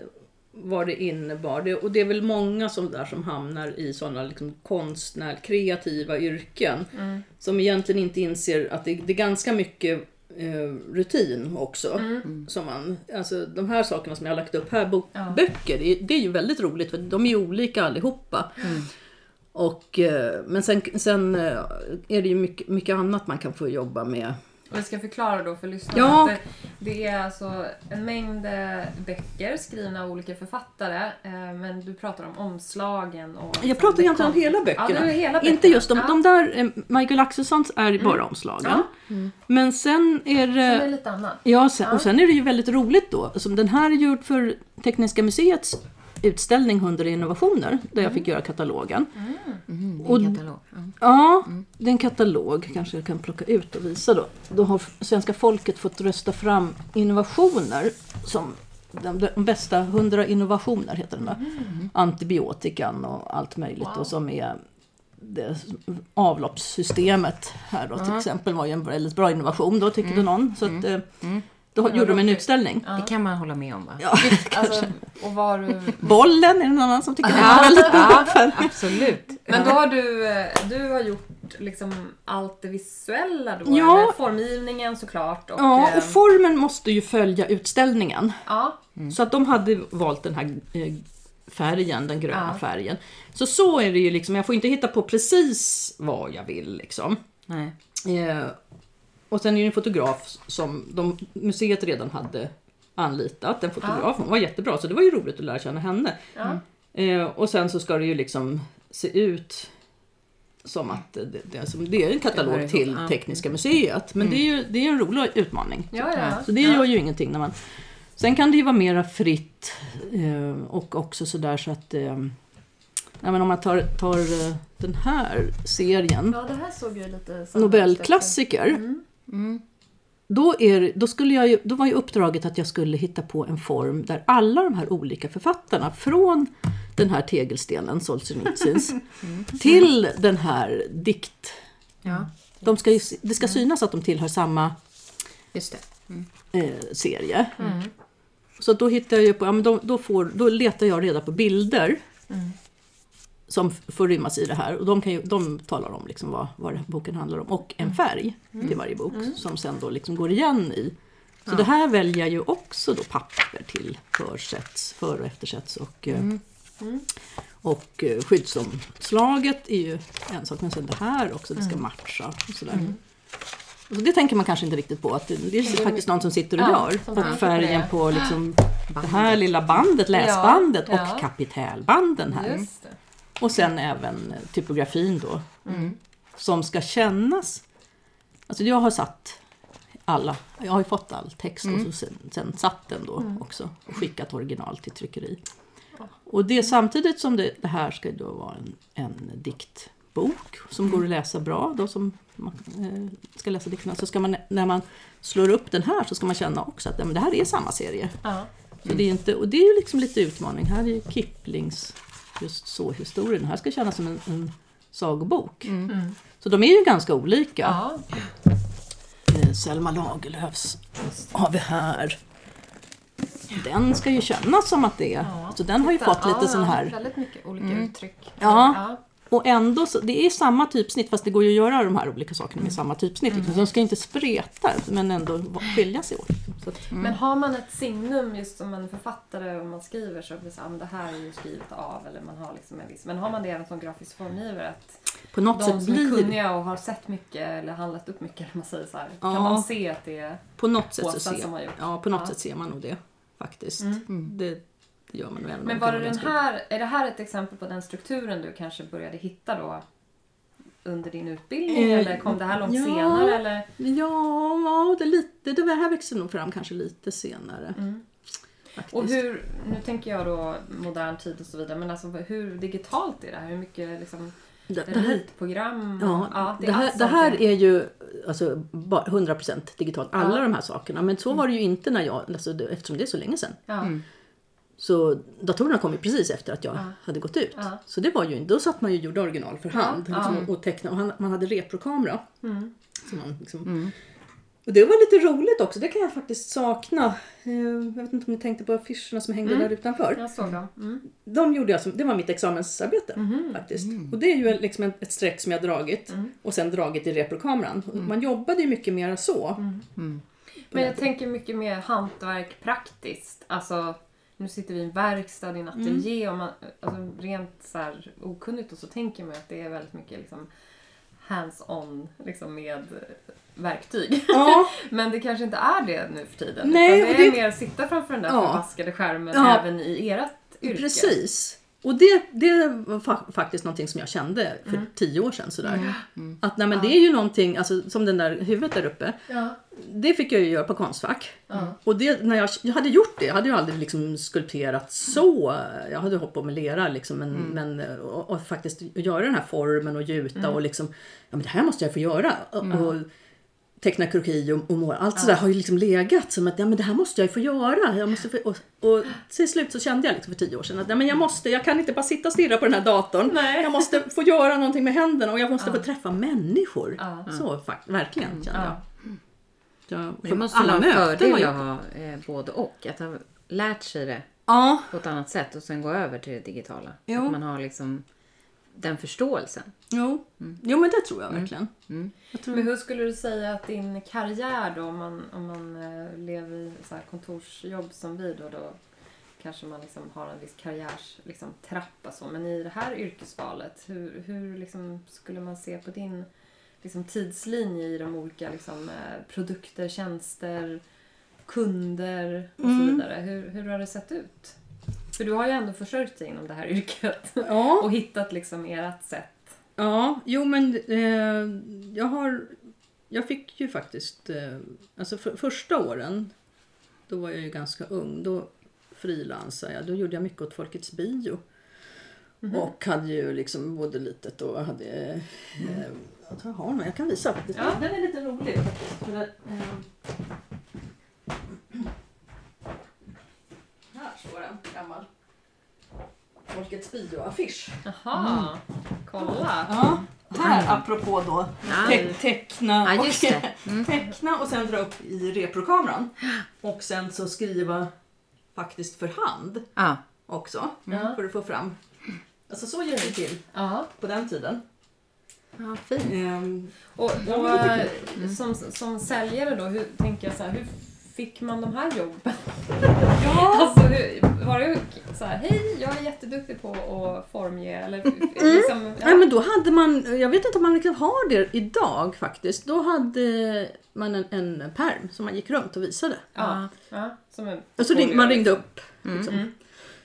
vad det innebar. Det, och det är väl många som, där som hamnar i sådana liksom konstnär, kreativa yrken mm. som egentligen inte inser att det, det är ganska mycket eh, rutin också. Mm. Som man, alltså, de här sakerna som jag har lagt upp här, bok, ja. böcker, det, det, är ju väldigt roligt för de är ju olika allihopa. Mm. Och, eh, men sen, sen eh, är det ju mycket, mycket annat man kan få jobba med. Och jag ska förklara då för lyssnarna ja. att det, det, är alltså en mängd eh, böcker skrivna av olika författare. Men du pratar om omslagen och... Jag pratar egentligen om hela böckerna. Ja, hela böckerna. Inte just de, ja. de där, Michael Axelssons är mm. bara omslagen. Ja. Mm. Men sen är det... Sen är det lite annat. Ja, sen, och sen är det ju väldigt roligt då. Som den här är gjord för Tekniska museets utställning 100 innovationer där jag fick göra katalogen. Mm. Mm, och, katalog. Mm. Ja, mm. det är en katalog. Kanske jag kan plocka ut och visa då. Då har svenska folket fått rösta fram innovationer som de, de bästa 100 innovationer heter den där. Mm. Antibiotikan och allt möjligt wow. och som är det, avloppssystemet här då till exempel var ju en väldigt bra innovation då tyckte mm. någon. Så att, mm. Eh, då gjorde de en utställning. Det kan man hålla med om va? Ja, alltså, och var du... Bollen är det någon annan som tycker det var väldigt bra. Absolut. Men då har du, eh, du har gjort liksom allt det visuella då? Ja. Eller formgivningen såklart. Och, ja, och eh, formen måste ju följa utställningen. Ja. Mm. Så att de hade valt den här eh, färgen, den gröna ja. färgen. Så så är det ju liksom, jag får inte hitta på precis vad jag vill liksom. Nej. Och sen är det en fotograf som de, museet redan hade anlitat. En fotograf, hon var jättebra så det var ju roligt att lära känna henne. Ja. Eh, och sen så ska det ju liksom se ut som att det, det, alltså, det är en katalog till Tekniska museet. Men mm. det är ju det är en rolig utmaning. Ja, ja. Så det gör ju ingenting när man... Sen kan det ju vara mera fritt eh, och också sådär så att... Eh, men om man tar, tar eh, den här serien. Ja, det här såg ju lite Nobelklassiker. Mm. Mm. Då, är, då, skulle jag ju, då var ju uppdraget att jag skulle hitta på en form där alla de här olika författarna från den här tegelstenen, Solzhenitsyns, mm. till den här dikt... Ja. De ska det ska synas att de tillhör samma mm. eh, serie. Mm. Så då hittar jag på, ja, men då, då, får, då letar jag reda på bilder mm som får rymmas i det här. Och de, kan ju, de talar om liksom vad, vad boken handlar om. Och en mm. färg mm. till varje bok mm. som sen då liksom går igen i. Så ja. det här väljer jag ju också då papper till försätts, för och eftersätts. Och, eh, mm. Mm. och eh, skyddsomslaget är ju en sak, men sen det här också, det ska mm. matcha. Och sådär. Mm. Så det tänker man kanske inte riktigt på, att det, det är faktiskt någon som sitter och gör. och färgen på liksom det här lilla bandet, läsbandet ja. och kapitälbanden här. Och sen även typografin då. Mm. Som ska kännas. Alltså jag har satt alla, jag har ju fått all text mm. och så sen, sen satt den då mm. också. Och skickat original till tryckeri. Och det samtidigt som det, det här ska då vara en, en diktbok som går att läsa bra. Då som man eh, ska läsa dikterna. Så ska man, när man slår upp den här så ska man känna också att ja, men det här är samma serie. Ja. Så det är inte, och det är ju liksom lite utmaning. Här är ju Kiplings just så historien. Här ska kännas som en, en sagobok. Så de är ju ganska olika. Ja. Eh, Selma Lagerlöfs har vi här. Den ska ju kännas som att det är. Så den har ju fått lite ja, sån här. Väldigt mycket olika uttryck. Ja. Och ändå, så, det är samma typsnitt fast det går ju att göra de här olika sakerna med samma typsnitt. Så de ska inte spreta men ändå skilja sig åt. Att, Men har man ett signum just som en författare och man skriver så blir det så här, "Ah, det här är ju skrivet av eller man har liksom en viss. Men har man det även som grafisk formgivare att på något de sätt som är blir kunniga och har sett mycket eller handlat upp mycket eller man säger så här, Ja. kan man se att det är På något sätt så ser, som har gjort. ja, på något Ja. sätt ser man nog det faktiskt. Mm. Det gör man väl. Men var det den här, är det här ett exempel på den strukturen du kanske började hitta då under din utbildning Eh, eller kom det här långt ja. senare eller? Ja, ja det, lite, det här växer nog fram kanske lite senare. Mm. Och hur, nu tänker jag då modern tid och så vidare, men alltså hur digitalt är det här? Hur mycket liksom det, det här, ritprogram? Ja, är det, här, allt det här är ju alltså, bara 100% digitalt, alla Ja. de här sakerna. Men så var det ju inte när jag, alltså, det, eftersom det är så länge sedan. Ja. Så datorerna kom ju precis efter att jag Ja. hade gått ut. Ja. Så det var ju, då satt man ju och gjorde original för hand Ja, liksom, ja. och, och tecknade. Och han, man hade reprokamera. Mm. Så man, liksom, Och det var lite roligt också, det kan jag faktiskt sakna. Eh, Jag vet inte om ni tänkte på affischerna som hängde där utanför. Jag såg dem. Mm. De gjorde jag som, det var mitt examensarbete Mhm. faktiskt. Och det är ju liksom ett, streck som jag dragit Mm. och sen dragit i reprokameran. Och Man jobbade ju mycket mer så. Mm. Men jag tänker mycket mer hantverk praktiskt. Alltså, nu sitter vi i en verkstad, i en ateljé och man, alltså, rent så här okunnigt och så tänker man att det är väldigt mycket liksom hands-on liksom med verktyg. Ja, Men det kanske inte är det nu för tiden. Nej, det är det- mer att sitta framför den där Ja. förvaskade skärmen Ja. även i ert yrke. precis. Och det, det var fa- faktiskt någonting som jag kände för Mm. tio år sedan. Sådär. Att nej, men det är ju någonting, alltså, som den där huvudet där uppe. Ja. Det fick jag ju göra på Konstfack. Ja. Och det, när jag, jag hade gjort det, jag hade ju aldrig liksom skulpterat så. Jag hade hållit på med lera liksom, men, men, och, och faktiskt göra den här formen och gjuta och liksom, ja men det här måste jag få göra. Och, och teckna kroki och, och måla. Allt sådär har ju liksom legat som att ja, men det här måste jag ju få göra. Jag måste få, och, och till slut så kände jag liksom för tio år sedan att ja, men jag måste, jag kan inte bara sitta och stirra på den här datorn. Nej. Jag måste få göra någonting med händerna och jag måste få träffa människor. Ja. Så fakt, verkligen kände jag. Ja. Ja, det måste alla vara en fördel att ha eh, både och. Att ha lärt sig det Ja, på ett annat sätt och sen gå över till det digitala. Jo. Att man har liksom den förståelsen. jo. jo men det tror jag verkligen. Jag tror, Men hur skulle du säga att din karriär då, om man, om man eh, lever i så här kontorsjobb som vi då, då kanske man liksom har en viss karriärs liksom, trappa så. Men i det här yrkesvalet, hur, hur liksom, skulle man se på din liksom, tidslinje i de olika liksom, eh, produkter, tjänster, kunder och så Mm. vidare? Hur, hur har det sett ut? För du har ju ändå försörjt dig inom det här yrket ja, och hittat liksom ert sätt. ja, jo men eh, jag har, jag fick ju faktiskt, eh, alltså för, första åren, då var jag ju ganska ung, då frilansade jag, då gjorde jag mycket åt Folkets bio. Och hade ju liksom både litet och hade, eh, jag tror jag har jag kan visa. Ja. Den är lite rolig faktiskt. För eh, här står en gammal Folkets bio-affisch. Jaha, kolla! Ja, här apropå då te- teckna, Ja, just och, det. teckna och sen dra upp i reprokameran. Och sen så skriva faktiskt för hand Ja. också. Ja. För att få fram. Alltså så gick det till Ja. på den tiden. ja, fint. Ehm, Och, och det eh, som, som säljare då, hur tänker jag så här, hur fick man de här jobben? ja, Alltså, var det så här, hej, jag är jätteduktig på att formge, eller liksom, Nej, ja. men då hade man, jag vet inte om man riktigt har det idag faktiskt. Då hade man en, en perm som man gick runt och visade. ja, ja, som en Och så ring, man ringde upp. Mm. Liksom. Mm.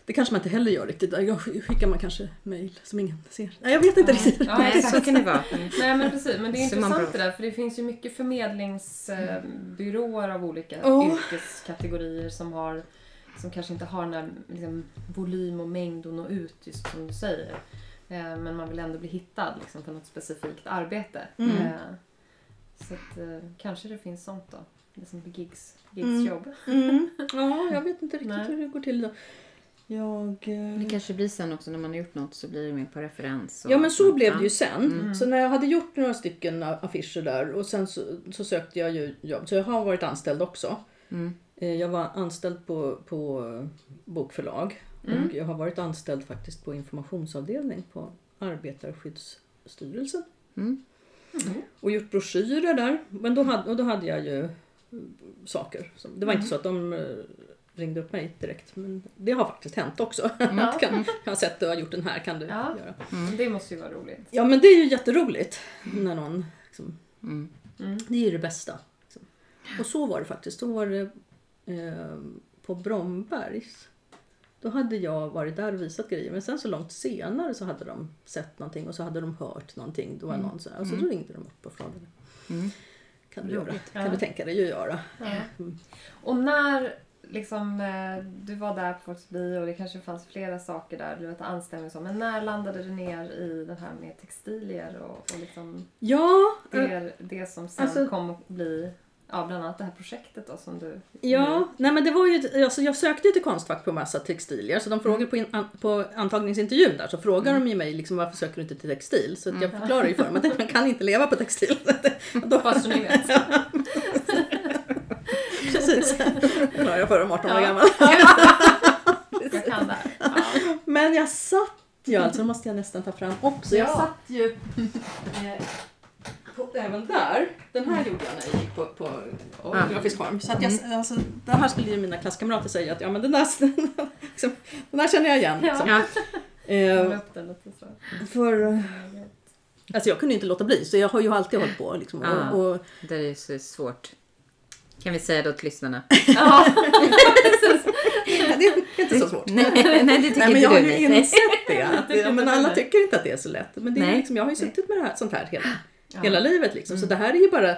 Det kanske man inte heller gör riktigt. Jag skickar man kanske mail som ingen ser. Nej, jag vet inte riktigt. Ja, Nej, så kan det vara. Nej men precis, men det är intressant det där för det finns ju mycket förmedlingsbyråer av olika Ja. yrkeskategorier som har som kanske inte har den här liksom, volym och mängd och nå ut, just som du säger. Eh, men man vill ändå bli hittad liksom, på något specifikt arbete. Mm. Eh, så att, eh, kanske det finns sånt då. Liksom gigs, Mm. gigsjobb. Mm. Ja, jag vet inte riktigt hur det går till då. Jag... eh, Det kanske blir sen också när man har gjort något så blir det mer på referens. och- Ja men så blev det ju sen. Mm. Så när jag hade gjort några stycken affischer där och sen så, så sökte jag ju jobb. Så jag har varit anställd också. Mm. Eh, Jag var anställd på, på bokförlag Mm. och jag har varit anställd faktiskt på informationsavdelning på Arbetarskyddsstyrelsen. Mm. Och gjort broschyrer där. Men då hade, och då hade jag ju saker. Det var inte så att de eh, ringde upp mig direkt. Men det har faktiskt hänt också. Ja. kan, jag har sett du har gjort den här, kan du Ja. göra? Det måste ju vara roligt. Ja men det är ju jätteroligt när någon liksom, Mm. Mm. Det är ju det bästa. liksom. Och så var det faktiskt. Då var det eh, på Brombergs. Då hade jag varit där och visat grejer. Men sen så långt senare så hade de sett någonting och så hade de hört någonting. Det var någon så här, och så då ringde de upp och frågade. Mm. Kan du, göra? Kan du tänka dig att göra? Ja. Mm. Och när liksom, eh, du var där på Folkets bio och det kanske fanns flera saker där, du vet anställning och så, men när landade du ner i det här med textilier och, och liksom Ja, eh, det, det som sen Alltså- kom att bli ja, bland annat det här projektet då som du... Ja, nej men det var ju, alltså jag sökte ju till Konstfack på massa textilier så de frågade på, in, an, på antagningsintervjun där så frågar de ju mig liksom varför söker du inte till textil? Så att jag förklarar ju för dem att man kan inte leva på textil. Då, så ni vet. precis, förklarar jag för dem 18 år gammal. Jag kan det här. Ja. Men jag satt ju alltså, det måste jag nästan ta fram också. Jag Ja. satt ju eh, på, även där. Den här gjorde jag när jag gick på, på Ja. grafisk form. Så att jag, alltså, det här skulle ju mina klasskamrater säga att ja men den där, liksom, den där känner jag igen. Liksom. Ja. Eh, för, alltså jag kunde inte låta bli så jag har ju alltid hållit på. Liksom, och, och, Det är så svårt. Kan vi säga då till lyssnarna? Ja, det är inte så svårt. nej, nej, det tycker Nej, men inte jag har ju insett det. Inte men alla det? tycker inte att det är så lätt. Men det är liksom, jag har ju suttit med det här, sånt här hela, Ja. hela livet. Liksom. Så det här är ju bara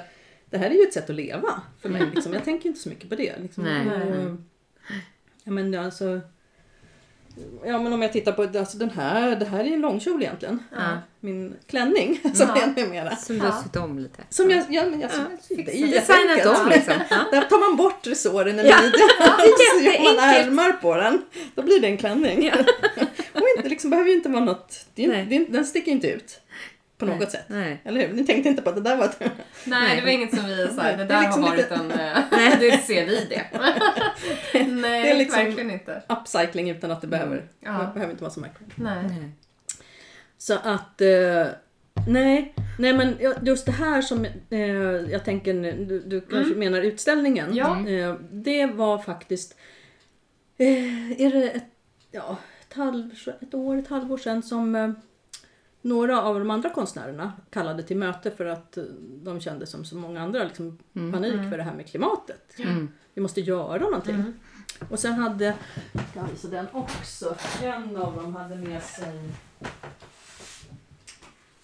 det här är ju ett sätt att leva för mig. Liksom. Jag tänker inte så mycket på det. Liksom. Nej. Och, ja, men alltså, ja, men om jag tittar på alltså, den här. Det här är en långkjol egentligen. Ja. Min klänning som Ja. är numera. Som du har sytt om lite. Som jag, ja, men jag, Ja, det är Designat om liksom. Ja. Där tar man bort resåren i Ja. midjan och så gör man ärmar på den. Då blir det en klänning. och inte, liksom, behöver ju inte vara något, det det den sticker inte ut på något Nej. sätt. Nej. Eller hur? Ni tänkte inte på att det där var ett... Nej, det var inget som vi sa. Det Det är där liksom har varit lite- en... eh, Det ser vi det. Nej, Det är liksom- verkligen inte. upcycling utan att det behöver, Ja. det behöver inte vara så märkligt. Nej. Nej. Så att, eh, nej, nej men just det här som eh, jag tänker, du, du kanske menar utställningen. Ja. Eh, det var faktiskt, är det ett, ja, ett, halv, ett år, ett halvår sedan som några av de andra konstnärerna kallade till möte för att eh, de kände som så många andra liksom, panik för det här med klimatet. Mm. Vi måste göra någonting. Mm. Och sen hade, jag visa den också, en av dem hade med sig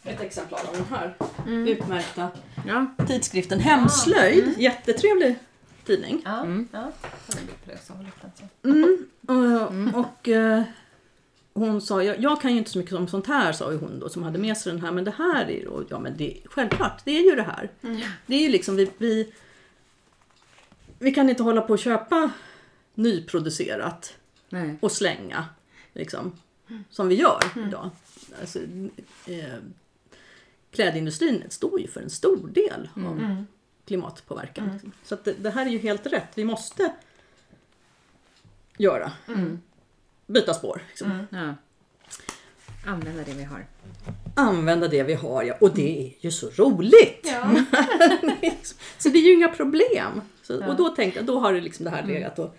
ett exemplar av den här Mm. utmärkta Ja. tidskriften Hemslöjd. Jättetrevlig tidning. Ja. Mm. ja. Mm. Och, och eh, hon sa, jag, jag kan ju inte så mycket om sånt här, sa ju hon då som hade med sig den här. Men det här är ju, ja men det, självklart, det är ju det här. Det är ju liksom, vi, vi, vi kan inte hålla på och köpa nyproducerat Nej. och slänga. Liksom, som vi gör idag. Alltså, eh, klädindustrin står ju för en stor del av Mm. klimatpåverkan. liksom. Så det, det här är ju helt rätt. Vi måste göra. Mm. Byta spår. Liksom. Mm. Ja. Använda det vi har. Använda det vi har. Ja. Och det är ju så roligt! Ja. så det är ju inga problem. Så, Ja. Och då tänkte jag, då har det liksom det här legat och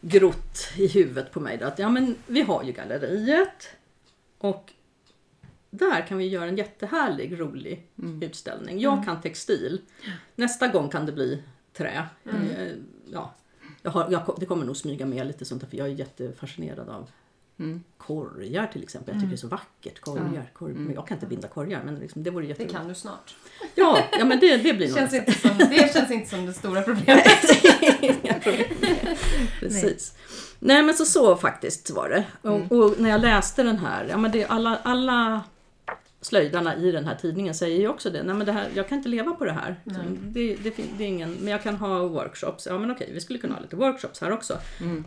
grott i huvudet på mig. Då, att ja, men vi har ju galleriet och där kan vi göra en jättehärlig, rolig utställning. Jag kan textil. Nästa gång kan det bli trä. Eh, Ja, jag har, jag, det kommer nog smyga med lite sånt där, för jag är jättefascinerad av Mm. korgar till exempel. Jag tycker det är så vackert. Korgar. Korg, men jag kan inte binda korgar men liksom, det vore Det jätteroligt. kan du snart. Ja, ja, men det, det blir Det nog känns, inte som, det känns inte som det stora problemet. Inga problem. Precis. Nej. men så, så faktiskt var det. Och, och när jag läste den här, ja men det, alla, alla slöjdarna i den här tidningen säger ju också det. Nej men det här, jag kan inte leva på det här. Det, det, fin- det är ingen, men jag kan ha workshops. Ja men okej, vi skulle kunna ha lite workshops här också.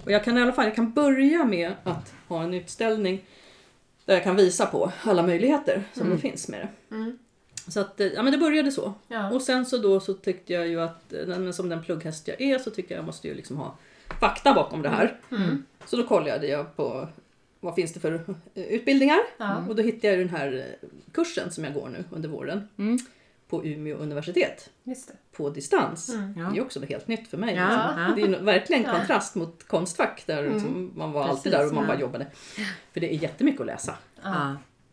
Och jag kan i alla fall jag kan börja med att ha en utställning där jag kan visa på alla möjligheter som det finns med det. Mm. Så att, eh, ja men det började så. Ja. Och sen så då så tyckte jag ju att, eh, men som den plugghäst jag är så tycker jag jag måste ju liksom ha fakta bakom det här. Mm. Så då kollade jag på vad finns det för utbildningar? Ja. Och då hittade jag den här eh, kursen som jag går nu under våren Mm. på Umeå universitet Just det. på distans. Mm. Ja. Det är också helt nytt för mig. Ja, liksom. Det är verkligen Ja. kontrast mot Konstfack där Mm. liksom man var alltid Precis, där och man ja. bara jobbade. För det är jättemycket att läsa.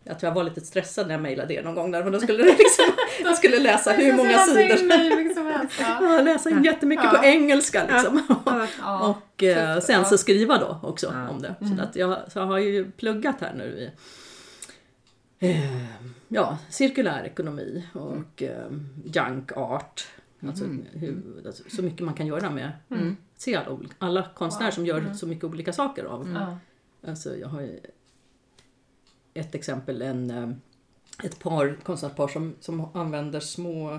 Ja. Jag tror jag var lite stressad när jag mejlade er någon gång där för då skulle det liksom, jag skulle läsa hur många sidor som helst. Ja. Ja, läsa in jättemycket Ja. på engelska liksom. Ja. Och eh, sen så skriva då också Ja. om det. Mm. Så, att jag, så jag har ju pluggat här nu i eh, ja, cirkulär ekonomi och eh, junk art. Alltså, hur, alltså, så mycket man kan göra med Mm. se alla, alla konstnärer som gör Mm. så mycket olika saker av. Alltså, jag har ju ett exempel, en, eh, ett par, konstnärspar som, som använder små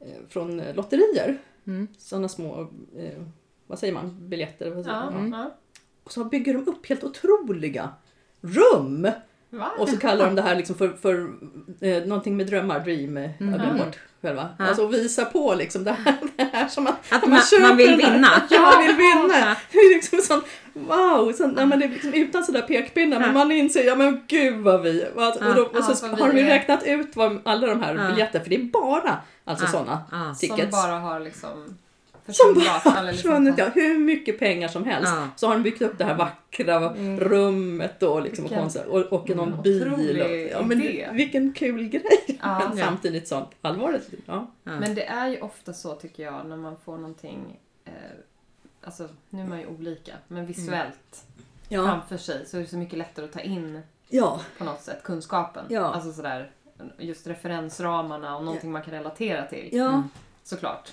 eh, från lotterier. Mm. Sådana små, eh, vad säger man, biljetter? Vad säger Ja. man? Ja. Och så bygger de upp helt otroliga rum! Va? Och så kallar de det här liksom för, för eh, någonting med drömmar, dream, eh, jag glömde bort själva. Ja. Alltså visa på liksom det här, det här som man, Att man, köper man vill vinna. Ja, man vill vinna! Ja. Det är liksom sån, wow! Sån, nej, men det är liksom utan sådär pekpinnar, men man inser, ja men gud vad vi... Vad, och, då, och så Ja, har de vi ju räknat ut vad alla de här Ja. biljetter, för det är bara alltså Ja. sådana Ja. Som tickets. bara har liksom Som bara liksom- försvunnit, ja, hur mycket pengar som helst. Ja. Så har de byggt upp det här vackra rummet då, liksom, och, Vilken- konst, och, och någon Mm. bil. Och, ja, men idé. vilken kul grej! Ja. men Ja. samtidigt sånt allvarligt. Ja. Ja. Men det är ju ofta så tycker jag när man får någonting eh, Alltså nu är man ju olika men visuellt Ja. framför sig så är det så mycket lättare att ta in ja, på något sätt kunskapen. Ja. Alltså sådär just referensramarna och någonting man kan relatera till. ja, Såklart.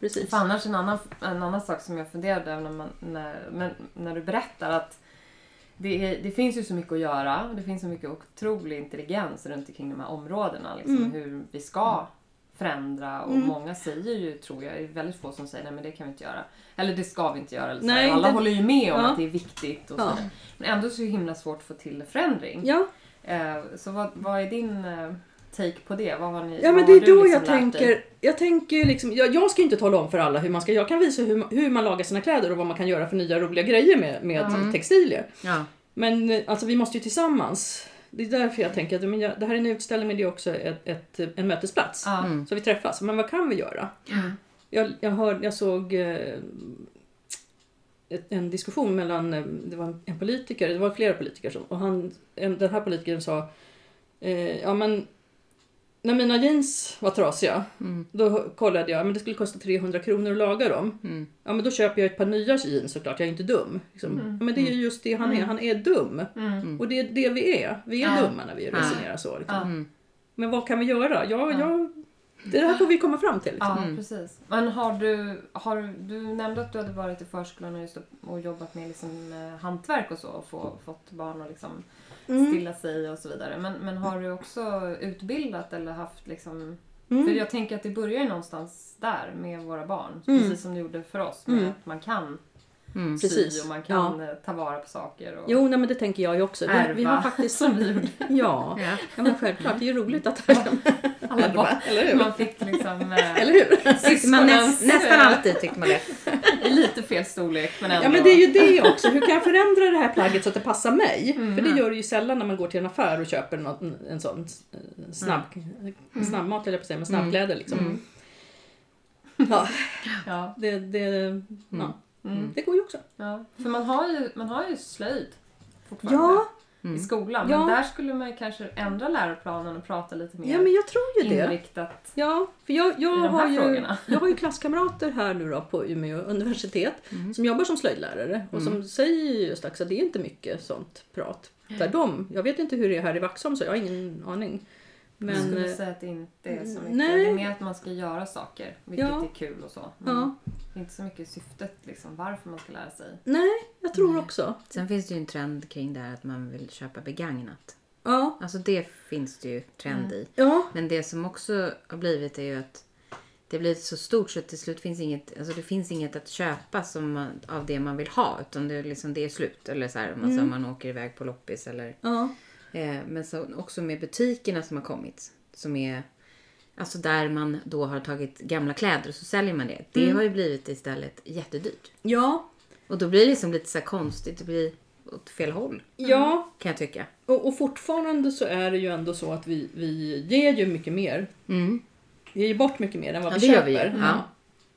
Precis. För annars en annan, en annan sak som jag funderade över när, man, när, men, när du berättar att det, är, det finns ju så mycket att göra. Det finns så mycket otrolig intelligens runt omkring de här områdena. Liksom, Mm. Hur vi ska förändra och Mm. många säger ju, tror jag, det är väldigt få som säger nej men det kan vi inte göra. Eller det ska vi inte göra. Eller så Nej. Alla det- håller ju med om Ja. att det är viktigt. Och Ja. så Men ändå så himla svårt att få till förändring. Ja, Eh, så vad, vad är din eh, take på det? Vad har ni, ja men vad det är då liksom jag tänker, jag tänker liksom, jag, jag ska inte tala om för alla hur man ska, jag kan visa hur, hur man lagar sina kläder och vad man kan göra för nya roliga grejer med, med Mm. textilier. Ja. Men eh, alltså vi måste ju tillsammans. Det är därför jag tänker att men jag, det här är en utställning men det är också ett, ett, en mötesplats. Mm. Så vi träffas. Men vad kan vi göra? Mm. Jag, jag, hör, jag såg eh, ett, en diskussion mellan, eh, det var en politiker, det var flera politiker som, och han, en, den här politikern sa eh, ja men när mina jeans var trasiga Mm. då kollade jag, men det skulle kosta 300 kronor att laga dem. Mm. Ja men då köper jag ett par nya jeans såklart, jag är inte dum. Liksom. Mm. Ja, Men det är ju just det han är, Mm. han är dum. Mm. Och det är det vi är. Vi är Ja. dumma när vi resonerar så. Liksom. Ja. Mm. Men vad kan vi göra? Ja, Ja. ja. det här får vi komma fram till. Liksom. Ja, Mm. precis. Men har du, har du, nämnde att du hade varit i förskolan och, just och jobbat med liksom, eh, hantverk och så och få, fått barn att liksom Mm. stilla sig och så vidare. Men, men har du också utbildat eller haft liksom... Mm. För jag tänker att det börjar ju någonstans där med våra barn. Mm. Precis som det gjorde för oss med Mm. att man kan Mm. sy Precis. och man kan eh, ta vara på saker. Och... Jo, nej, men det tänker jag ju också. Vi, vi har Ärva, faktiskt... som vi gjorde. Ja, Ja. ja men självklart. Det är ju roligt att Alla barn. Eller hur? Man fick liksom... eh, Eller hur? Tyckte man näs, syskonens, nästan eh, alltid tyckte man det. I lite fel storlek men ändå. Ja men det är ju det också. Hur kan jag förändra det här plagget så att det passar mig? Mm. För det gör det ju sällan när man går till en affär och köper något, en sån eh, snabb, snabbmat höll jag på att säga, men snabbkläder liksom. Mm. Ja, Ja. det, det, ja, Mm. det går ju också. Ja, för man har ju, man har ju slöjd fortfarande Ja, i skolan. Ja. Men där skulle man ju kanske ändra läroplanen och prata lite mer ja men jag tror ju det. inriktat Ja, för jag, i jag, de har här ju, frågorna. jag har ju klasskamrater här nu då på Umeå universitet som jobbar som slöjdlärare och som säger just att det är inte mycket sånt prat. Där de, jag vet inte hur det är här i Vaxholm så jag har ingen aning. Jag Men, skulle eh, säga att det inte är så mycket. nej. Det är mer att man ska göra saker, vilket Ja. är kul och så. Men ja, det är inte så mycket syftet, liksom, varför man ska lära sig. nej, jag tror Nej. också. Sen finns det ju en trend kring det här att man vill köpa begagnat. Ja, Alltså det finns det ju trend i. ja, Men det som också har blivit är ju att det blir så stort så att till slut finns inget, alltså det finns inget att köpa som man, av det man vill ha. Utan det är, liksom, det är slut. Eller så här, om man, så man åker iväg på loppis eller ja, Eh, men så också med butikerna som har kommit. Som är alltså där man då har tagit gamla kläder och så säljer man det. Det har ju blivit istället jättedyrt. ja, Och då blir det liksom lite så konstigt. Det blir åt fel håll ja. kan jag tycka. Och, och fortfarande så är det ju ändå så att vi, vi ger ju mycket mer. Mm. Vi ger ju bort mycket mer än vad Ja, vi det gör köper. vi ju. Ja.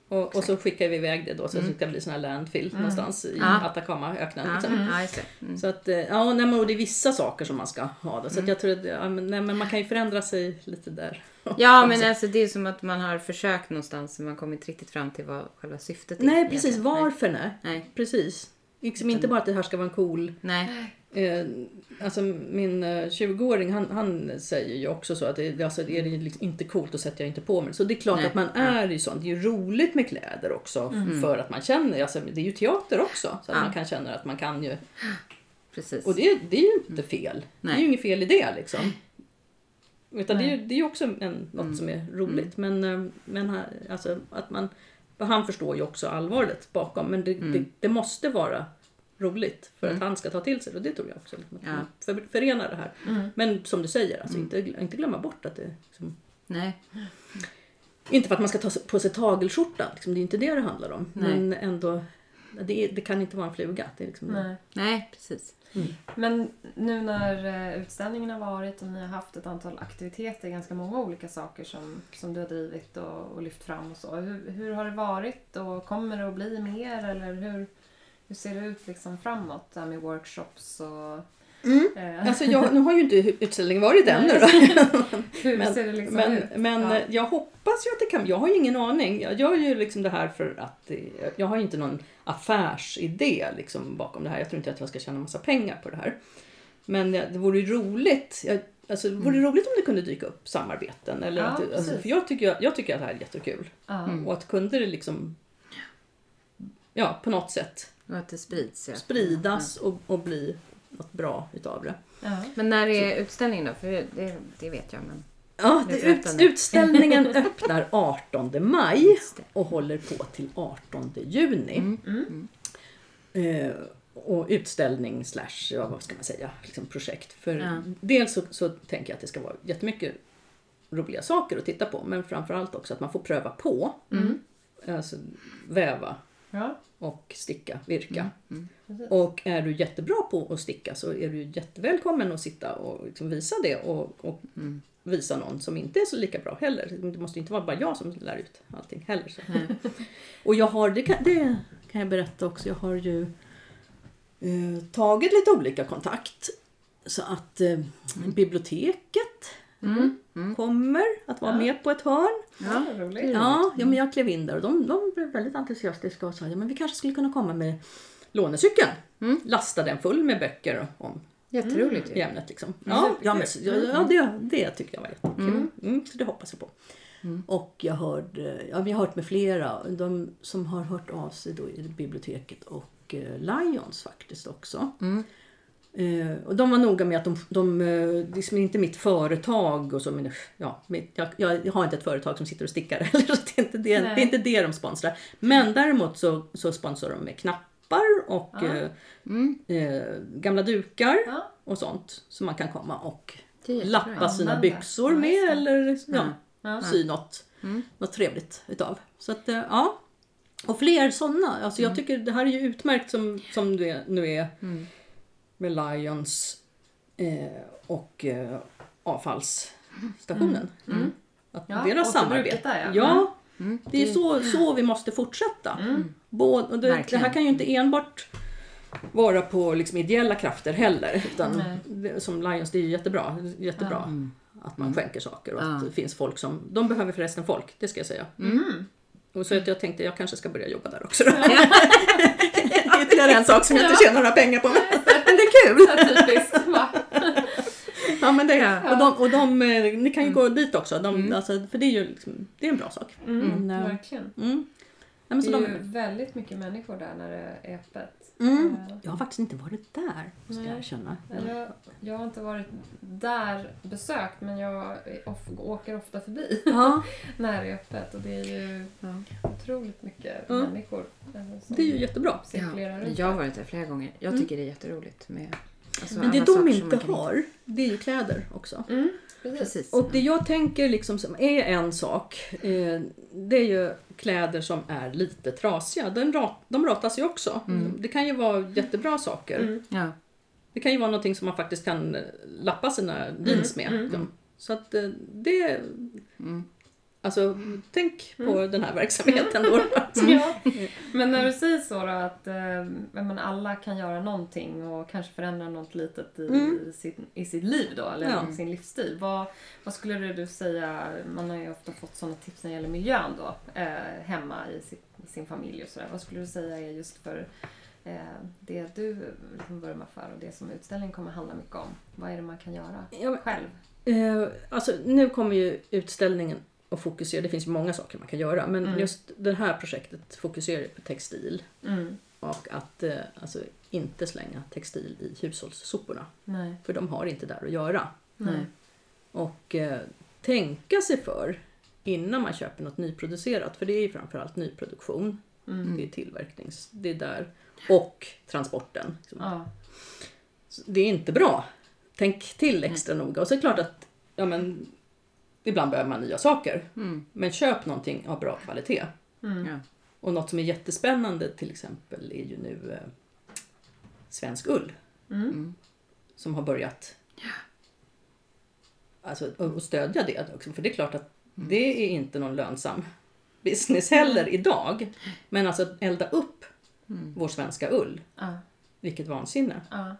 Och, och så skickar vi iväg det då så att det ska bli sån här landfill någonstans i Ja. Atacamaöknen. Liksom. det. Mm. Så att, eh, ja, nej, men och det är vissa saker som man ska ha. Då, så att jag tror att, ja, men, nej, men man kan ju förändra sig lite där. Ja, men alltså det är som att man har försökt någonstans men man kommer inte riktigt fram till vad själva syftet är. Nej, precis. Varför nej? Nej. Precis. Liksom inte bara att det här ska vara en cool... Nej. Eh, alltså min eh, 20-åring han, han säger ju också så att det, alltså, är det liksom inte coolt så sätter jag inte på mig. Så det är klart Nej, att man är ju sån. Det är ju roligt med kläder också för att man känner, alltså, det är ju teater också. Så att Mm. Ja. man kan känna att man kan ju. Precis. Och det, det är ju inte fel. Det är Nej. ju inget fel i det liksom. Utan det är, ju- det är ju också en, något som är roligt. Men, eh, men alltså, att man, han förstår ju också allvaret bakom. Men det, det, det måste vara roligt för att han ska ta till sig det. Och det tror jag också. Liksom, att Ja. man för, förenar det här. Men som du säger, alltså, inte, inte glömma bort att det liksom, Nej. Inte för att man ska ta på sig tagelskjorta, liksom, det är inte det det handlar om. Nej. Men ändå, det, det kan inte vara en fluga. Det är liksom, Nej. Nej, precis. Men nu när eh, utställningen har varit och ni har haft ett antal aktiviteter, ganska många olika saker som, som du har drivit och, och lyft fram och så. Hur, hur har det varit och kommer det att bli mer eller hur, hur ser det ut liksom framåt där med workshops och eh, Alltså jag, nu har ju inte utställningen varit ännu då. hur Men, ser det liksom men, ut? men Ja. eh, jag hoppas ju att det kan. Jag har ju ingen aning. Jag gör ju liksom det här för att eh, jag har ju inte någon affärsidé liksom bakom det här. Jag tror inte att jag ska tjäna massa pengar på det här. Men det vore ju roligt. Jag, alltså, det vore roligt om det kunde dyka upp samarbeten. Eller Mm. Ja, att, alltså, för jag tycker, jag tycker att det här är jättekul. Ja. Och att kunde det liksom ja, på något sätt Och att det sprids. Ja. spridas och, och bli något bra utav det. Ja. Men när är utställningen då? För det, det vet jag. Men... Ja, det, ut, utställningen öppnar 18 maj och håller på till 18 juni. Eh, och utställning slash, ja, vad ska man säga, liksom projekt. För Ja. dels så, så tänker jag att det ska vara jättemycket roliga saker att titta på. Men framförallt också att man får pröva på. Alltså väva Ja. och sticka, virka. Precis. Och är du jättebra på att sticka så är du jättevälkommen att sitta och liksom visa det och, och visa någon som inte är så lika bra heller. Det måste inte vara bara jag som lär ut allting heller. Och jag har, det kan, det kan jag berätta också, jag har ju eh, tagit lite olika kontakt. Så att eh, biblioteket kommer att vara med på ett hörn. Ja. Ja, ja men jag klev in där och de, de blev väldigt entusiastiska och sa ja, men vi kanske skulle kunna komma med lånecykeln. Lasta den full med böcker om Jätteroligt ju. ämnet. Liksom. Ja, ja, men, ja, ja det, det tyckte jag var jättekul. Mm. så det hoppas jag på. Och jag, hörde, ja, jag har hört med flera, de som har hört av sig då i biblioteket och eh, Lions faktiskt också. Eh, och de var noga med att de, de eh, liksom inte mitt företag och så, men ja, jag, jag har inte ett företag som sitter och stickar heller, så det är inte det, det, är inte det de sponsrar. Men däremot så, så sponsrar de med knappar och Ja. eh, eh, gamla dukar Ja. och sånt som man kan komma och lappa sina byxor Ja, med just det. eller ja, Ja. sy något, något trevligt utav. Så att, eh, ja. Och fler sådana. Alltså jag tycker det här är ju utmärkt som, som det nu är med Lions eh, och eh, avfallsstationen. Att Ja, deras samarbete. där, ja. ja. Det är så, så vi måste fortsätta. Både, och det, det här kan ju inte enbart vara på liksom ideella krafter heller. Utan det, som Lions, det är ju jättebra, jättebra att man skänker saker och att det finns folk som... De behöver förresten folk, det ska jag säga. Och så att jag tänkte jag kanske ska börja jobba där också. Då. Ytterligare en sak som jag inte tjänar några pengar på. Men, det är kul! Så typiskt. Va? Ja, men det, Ja. Och, de, och de, eh, ni kan ju gå dit också, de, alltså, för det är ju liksom, det är en bra sak. Mm, eh, verkligen. Mm. Ja, men Det är de, ju väldigt mycket människor där när det är öppet. Mm. Eh, Jag har faktiskt inte varit där, måste Nej. jag erkänna. Jag, jag har inte varit där besökt men jag off, åker ofta förbi Ja, när det är öppet och det är ju Ja. otroligt mycket Mm. människor eh, det är ju jättebra. runt jag har varit där flera gånger. Jag Mm. tycker det är jätteroligt med alltså, Men det de inte har, det är ju kläder också. Mm, precis. Precis. Och det jag tänker liksom som är en sak, eh, det är ju kläder som är lite trasiga. Den rat, de ratas ju också. Det kan ju vara jättebra saker. Mm. Ja. Det kan ju vara någonting som man faktiskt kan lappa sina jeans med. liksom. Så att eh, det... Mm. Alltså, tänk på den här verksamheten då. Ja. Men när du säger så då att eh, menar, alla kan göra någonting och kanske förändra något litet i, Mm. sitt, i sitt liv då, eller Ja. i sin livsstil. Vad, vad skulle du säga, man har ju ofta fått sådana tips när det gäller miljön då, eh, hemma i, sitt, i sin familj och sådär. Vad skulle du säga är just för eh, det du liksom vurmar för och det som utställningen kommer handla mycket om? Vad är det man kan göra Ja, själv? Eh, alltså, nu kommer ju utställningen att fokusera, det finns ju många saker man kan göra, men Mm. just det här projektet fokuserar på textil. Mm. Och att eh, alltså, inte slänga textil i hushållssoporna. Nej. För de har inte där att göra. Nej. Och eh, tänka sig för innan man köper något nyproducerat. För det är ju framförallt nyproduktion. Mm. Det är tillverknings... Det är där. Och transporten. Ja. Så Det är inte bra. Tänk till extra noga. Och så är det klart att ja, men, ibland behöver man nya saker. Mm. Men köp någonting av bra kvalitet. Mm. Ja. Och något som är jättespännande till exempel är ju nu eh, svensk ull. Mm. Mm. Som har börjat alltså, och och stödja det också. För det är klart att det är inte någon lönsam business heller idag. Men alltså att elda upp Mm. vår svenska ull, Ja. vilket vansinne. Ja.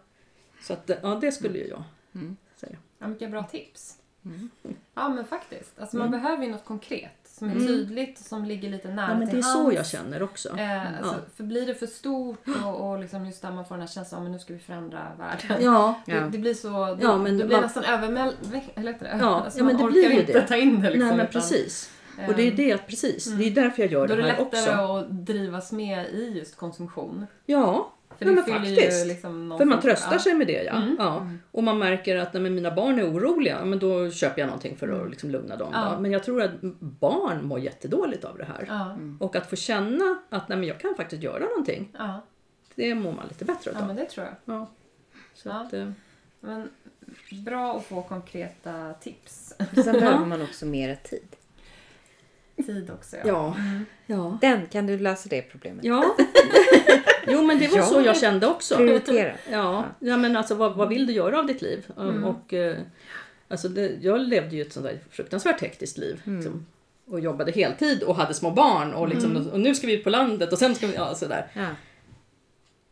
Så att, ja, det skulle ju jag Mm. säga. Ja, vilka bra tips. Mm. Ja, men faktiskt. Alltså, Man Mm. behöver ju något konkret som är Mm. tydligt och som ligger lite nära Ja, men det till är så hands. jag känner också. Eh, alltså, Ja. För blir det för stort och, och liksom just där man får den här känslan att nu ska vi förändra världen. Ja. Det, det blir så, det, Ja, men det blir man- nästan övermäld... Eller heter det? Ja, alltså, ja, men man det blir ju inte det. ta in det liksom. nej men precis. Och det är det, precis. Det är därför jag gör Då är det det här lättare också. att drivas med i just konsumtion. Ja, För Ja, det men faktiskt. liksom för man tröstar ja. sig med det ja. Mm. ja. Och man märker att nej, mina barn är oroliga, men då köper jag någonting för att liksom lugna dem. Ja. Då. Men jag tror att barn mår jättedåligt av det här. Ja, Och att få känna att nej, men jag kan faktiskt göra någonting, ja. det mår man lite bättre ja, utav. men det tror jag. Ja. Så Ja. att, eh, Men bra att få konkreta tips. Sen behöver man också mera tid. Tid också. Ja. ja. Mm. ja. Den, kan du lösa det problemet? Ja. jo men det var Ja. så jag kände också. Prioritera. Ja, ja men alltså vad, vad vill du göra av ditt liv? Mm. Och, eh, alltså det, jag levde ju ett sånt där fruktansvärt hektiskt liv. Mm. Liksom, och jobbade heltid och hade små barn och, liksom, Mm. och nu ska vi ut på landet och sen ska vi, ja sådär. Ja.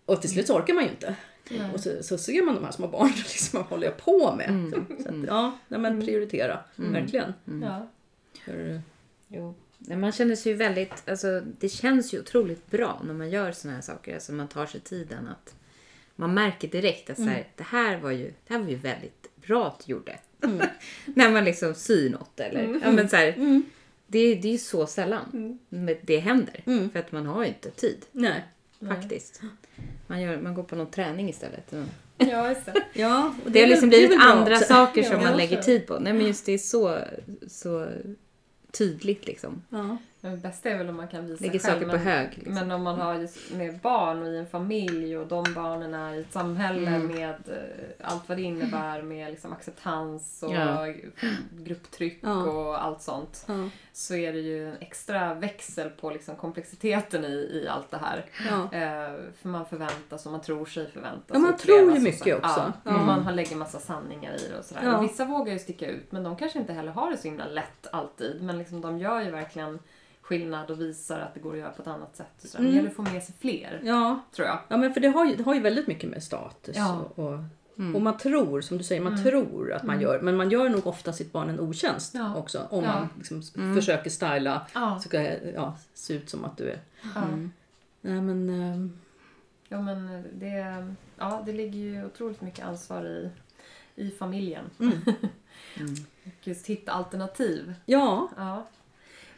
Och till slut så orkar man ju inte. Nej. Och så, så ser man de här små barnen liksom, vad håller jag på med? Mm. Så, så att, ja, nej, men prioritera, Mm. verkligen. Ja. För, Jo. Man känner sig ju väldigt, alltså det känns ju otroligt bra när man gör såna här saker. Alltså man tar sig tiden att man märker direkt att så här, det, här var ju, det här var ju väldigt bra att du gjorde. när man liksom syr något eller, ja men så här, mm. det, det är ju så sällan men det händer. Mm. För att man har ju inte tid nej. Faktiskt. Man, gör, man går på någon träning istället. Ja, det. Ja, och Det har liksom det blivit andra saker Ja, som jag man lägger tid på. Nej men just det är så, så tydligt liksom. Ja. Det bästa är väl om man kan visa Lägger själv. saker på men, hög. Liksom. men om man har med barn och i en familj och de barnen är i ett samhälle Mm. med eh, allt vad det innebär med liksom acceptans och Ja. grupptryck Ja. och allt sånt. Ja. Så är det ju en extra växel på liksom komplexiteten i, i allt det här. Eh, för man förväntas och man tror sig förväntas. Ja, man tror ju mycket så. också. Ja, Mm. och man har lägger massa sanningar i det och sådär. Och vissa vågar ju sticka ut men de kanske inte heller har det så himla lätt alltid. Men liksom, de gör ju verkligen skillnad och visar att det går att göra på ett annat sätt. Sådär. Mm. Det gäller att få med sig fler, ja. tror jag. Ja men för det har ju, det har ju väldigt mycket med status Ja. och, och, Mm. och man tror, som du säger, man Mm. tror att man Mm. gör, men man gör nog ofta sitt barn en otjänst Ja. också. Om Ja. man liksom Mm. försöker styla, Ja. så ska ja, se ut som att du är. Mm. Nej men, ehm, Ja, men det, ja, det ligger ju otroligt mycket ansvar i, i familjen. Mm. och just hitta alternativ. Ja.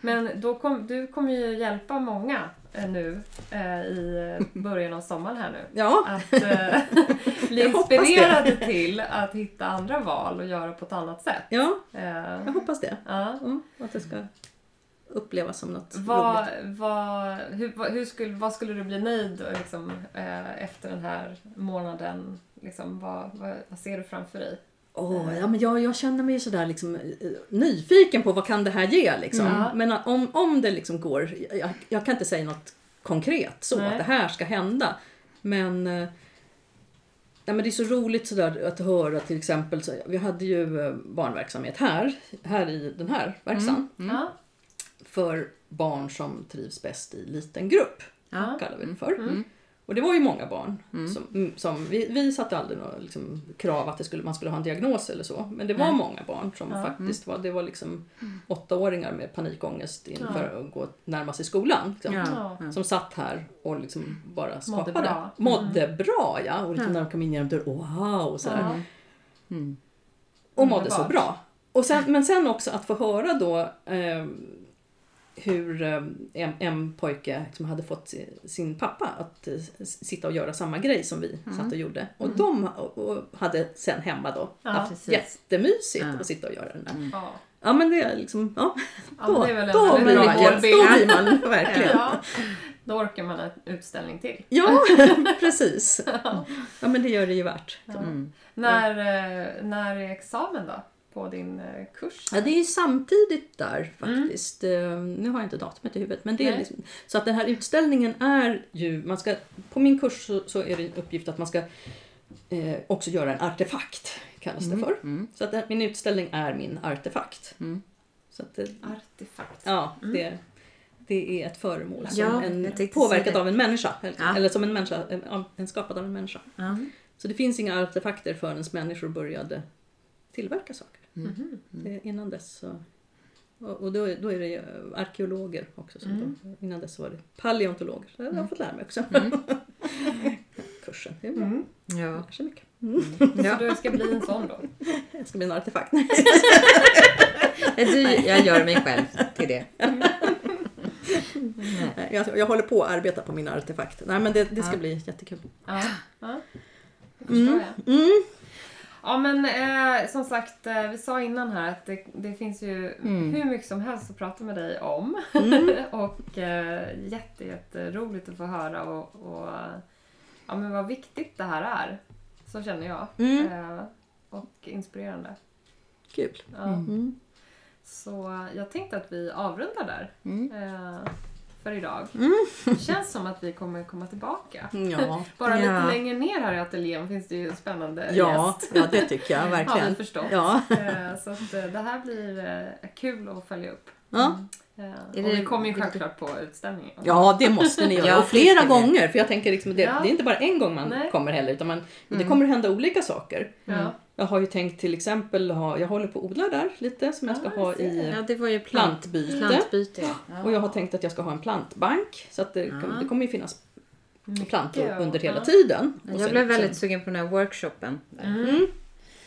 Men då kom, du kommer ju hjälpa många eh, nu eh, i början av sommaren här nu. ja. Att eh, bli inspirerade till att hitta andra val och göra på ett annat sätt. ja, Eh, jag hoppas det. ja. Ja, att det ska upplevas som något Vad, roligt. vad, hur, vad, hur skulle, vad skulle du bli nöjd liksom, eh, efter den här månaden? Liksom, vad, vad, vad ser du framför dig? Åh, ja, men jag, jag känner mig sådär liksom, eh, nyfiken på vad kan det här ge. Liksom. Ja. Men att om, om det liksom går, jag, jag kan inte säga något konkret så Nej. att det här ska hända. Men, eh, ja, men det är så roligt sådär att höra till exempel, så, vi hade ju eh, barnverksamhet här, här i den här verksamheten. Ja, För barn som trivs bäst i liten grupp, Ja. kallar vi det för. Och det var ju många barn. Som, mm, som, vi, vi satte aldrig några liksom, krav att det skulle, man skulle ha en diagnos eller så. Men det var Nej. många barn som faktiskt var, det var liksom åttaåringar med panikångest inför att gå närma sig skolan. Liksom, Ja. ja. Som satt här och liksom bara skapade. bra. Mådde bra ja. Och liksom när de kom in genom dörren, oh, wow! Och, sådär. Ja. Mm. och mådde så bra. Och sen, men sen också att få höra då eh, hur eh, en, en pojke som hade fått si- sin pappa att eh, sitta och göra samma grej som vi satt och gjorde. Och de och, och hade sen hemma då Ja, haft precis. jättemysigt Ja. att sitta och göra den där. Ja. Ja men det är liksom, ja. Ja, Då, det är väl då, blir man, då blir man verkligen. Ja. Då orkar man en utställning till. Ja, precis. Ja men det gör det ju värt. Mm. När, eh, när är examen då? På din eh, kurs? Ja, det är samtidigt där faktiskt. Eh, Nu har jag inte datumet i huvudet. Men det är liksom, så att den här utställningen är ju, man ska, på min kurs så, så är det en uppgift att man ska eh, också göra en artefakt, kallas det för. Mm. Så att den, min utställning är min artefakt. Mm. Så att det, Artefakt. ja, det, det är ett föremål som Ja, en, påverkat av en människa. Eller, Ja. eller som en människa, en, en skapad av en människa. Så det finns inga artefakter förrän människor började tillverka saker. Mhm. Det, innan dess så... Och, då, då är det arkeologer också. Som Mm. då, innan dess var det paleontologer. Så det har jag fått lära mig också. Kursen. Det är bra. Mm. Ja. Lär sig mycket. Så du ska bli en sån då? Jag ska bli en artefakt. Du, jag gör mig själv till det. Jag, jag håller på att arbeta på min artefakt. Nej men det, det ska Ja. bli jättekul. Ja, ja. det förstår jag. Mm. Ja men eh, som sagt, eh, vi sa innan här att det, det finns ju Mm. hur mycket som helst att prata med dig om. och eh, jätte, jätteroligt att få höra och, och ja, men vad viktigt det här är. Så känner jag. Mm. Eh, och inspirerande. Kul. Ja. Mm. Så jag tänkte att vi avrundar där Mm. eh, för idag. Mm. Det känns som att vi kommer komma tillbaka. Ja. Bara Ja. lite längre ner här i ateljén finns det ju en spännande Ja, gäst. ja, det tycker jag Har vi verkligen. förstått. Ja. Eh, Så eh, det här blir eh, kul att följa upp. Ja. Eh, Är Och det- vi kommer ju självklart på utställningen. ja, det måste ni göra. Ja, och flera gånger. För jag tänker liksom, det, Ja. det är inte bara en gång man Nej. kommer heller. Utan man, det kommer hända olika saker. Ja. Jag har ju tänkt till exempel ha, jag håller på att odla där lite som jag ska Ja, ha jag ser i Ja, det var ju plant, plantbyte. plantbyte. Ja. Och jag har tänkt att jag ska ha en plantbank. Så att det, Ja. det kommer ju finnas plantor ja. under hela Ja. tiden. Och Jag sen- blev väldigt sen- sugen på den här workshopen. Där. Mm.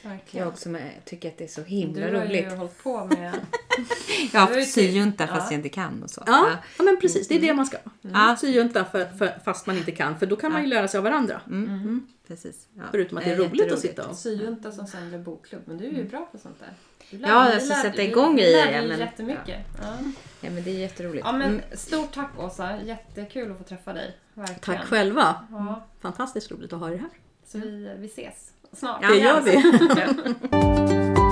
Verkligen. Jag också med, tycker att det är så Du himla har roligt. ju hållit på med... Jag har Du är ju haft syjunta fast ja. jag inte kan och så. Ja, ja, men precis. Det är det man ska. Ja. Syjunta för, för, fast man inte kan. För då kan man ju lära sig av varandra. Mm. Precis. Ja. Förutom att det är roligt att sitta och... syjunta som sen blev bokklubb. Men du är ju bra på sånt där. Du lär- Ja, du jag ska lär- sätta du igång lär grejer, dig men- jättemycket. Ja. Ja, men det är jätteroligt. ja, men Mm. stort tack Åsa. Jättekul att få träffa dig. Verkligen. Tack själva. Ja, Fantastiskt roligt att ha er här. så vi, vi ses snart. Ja, Det gör vi. Ja.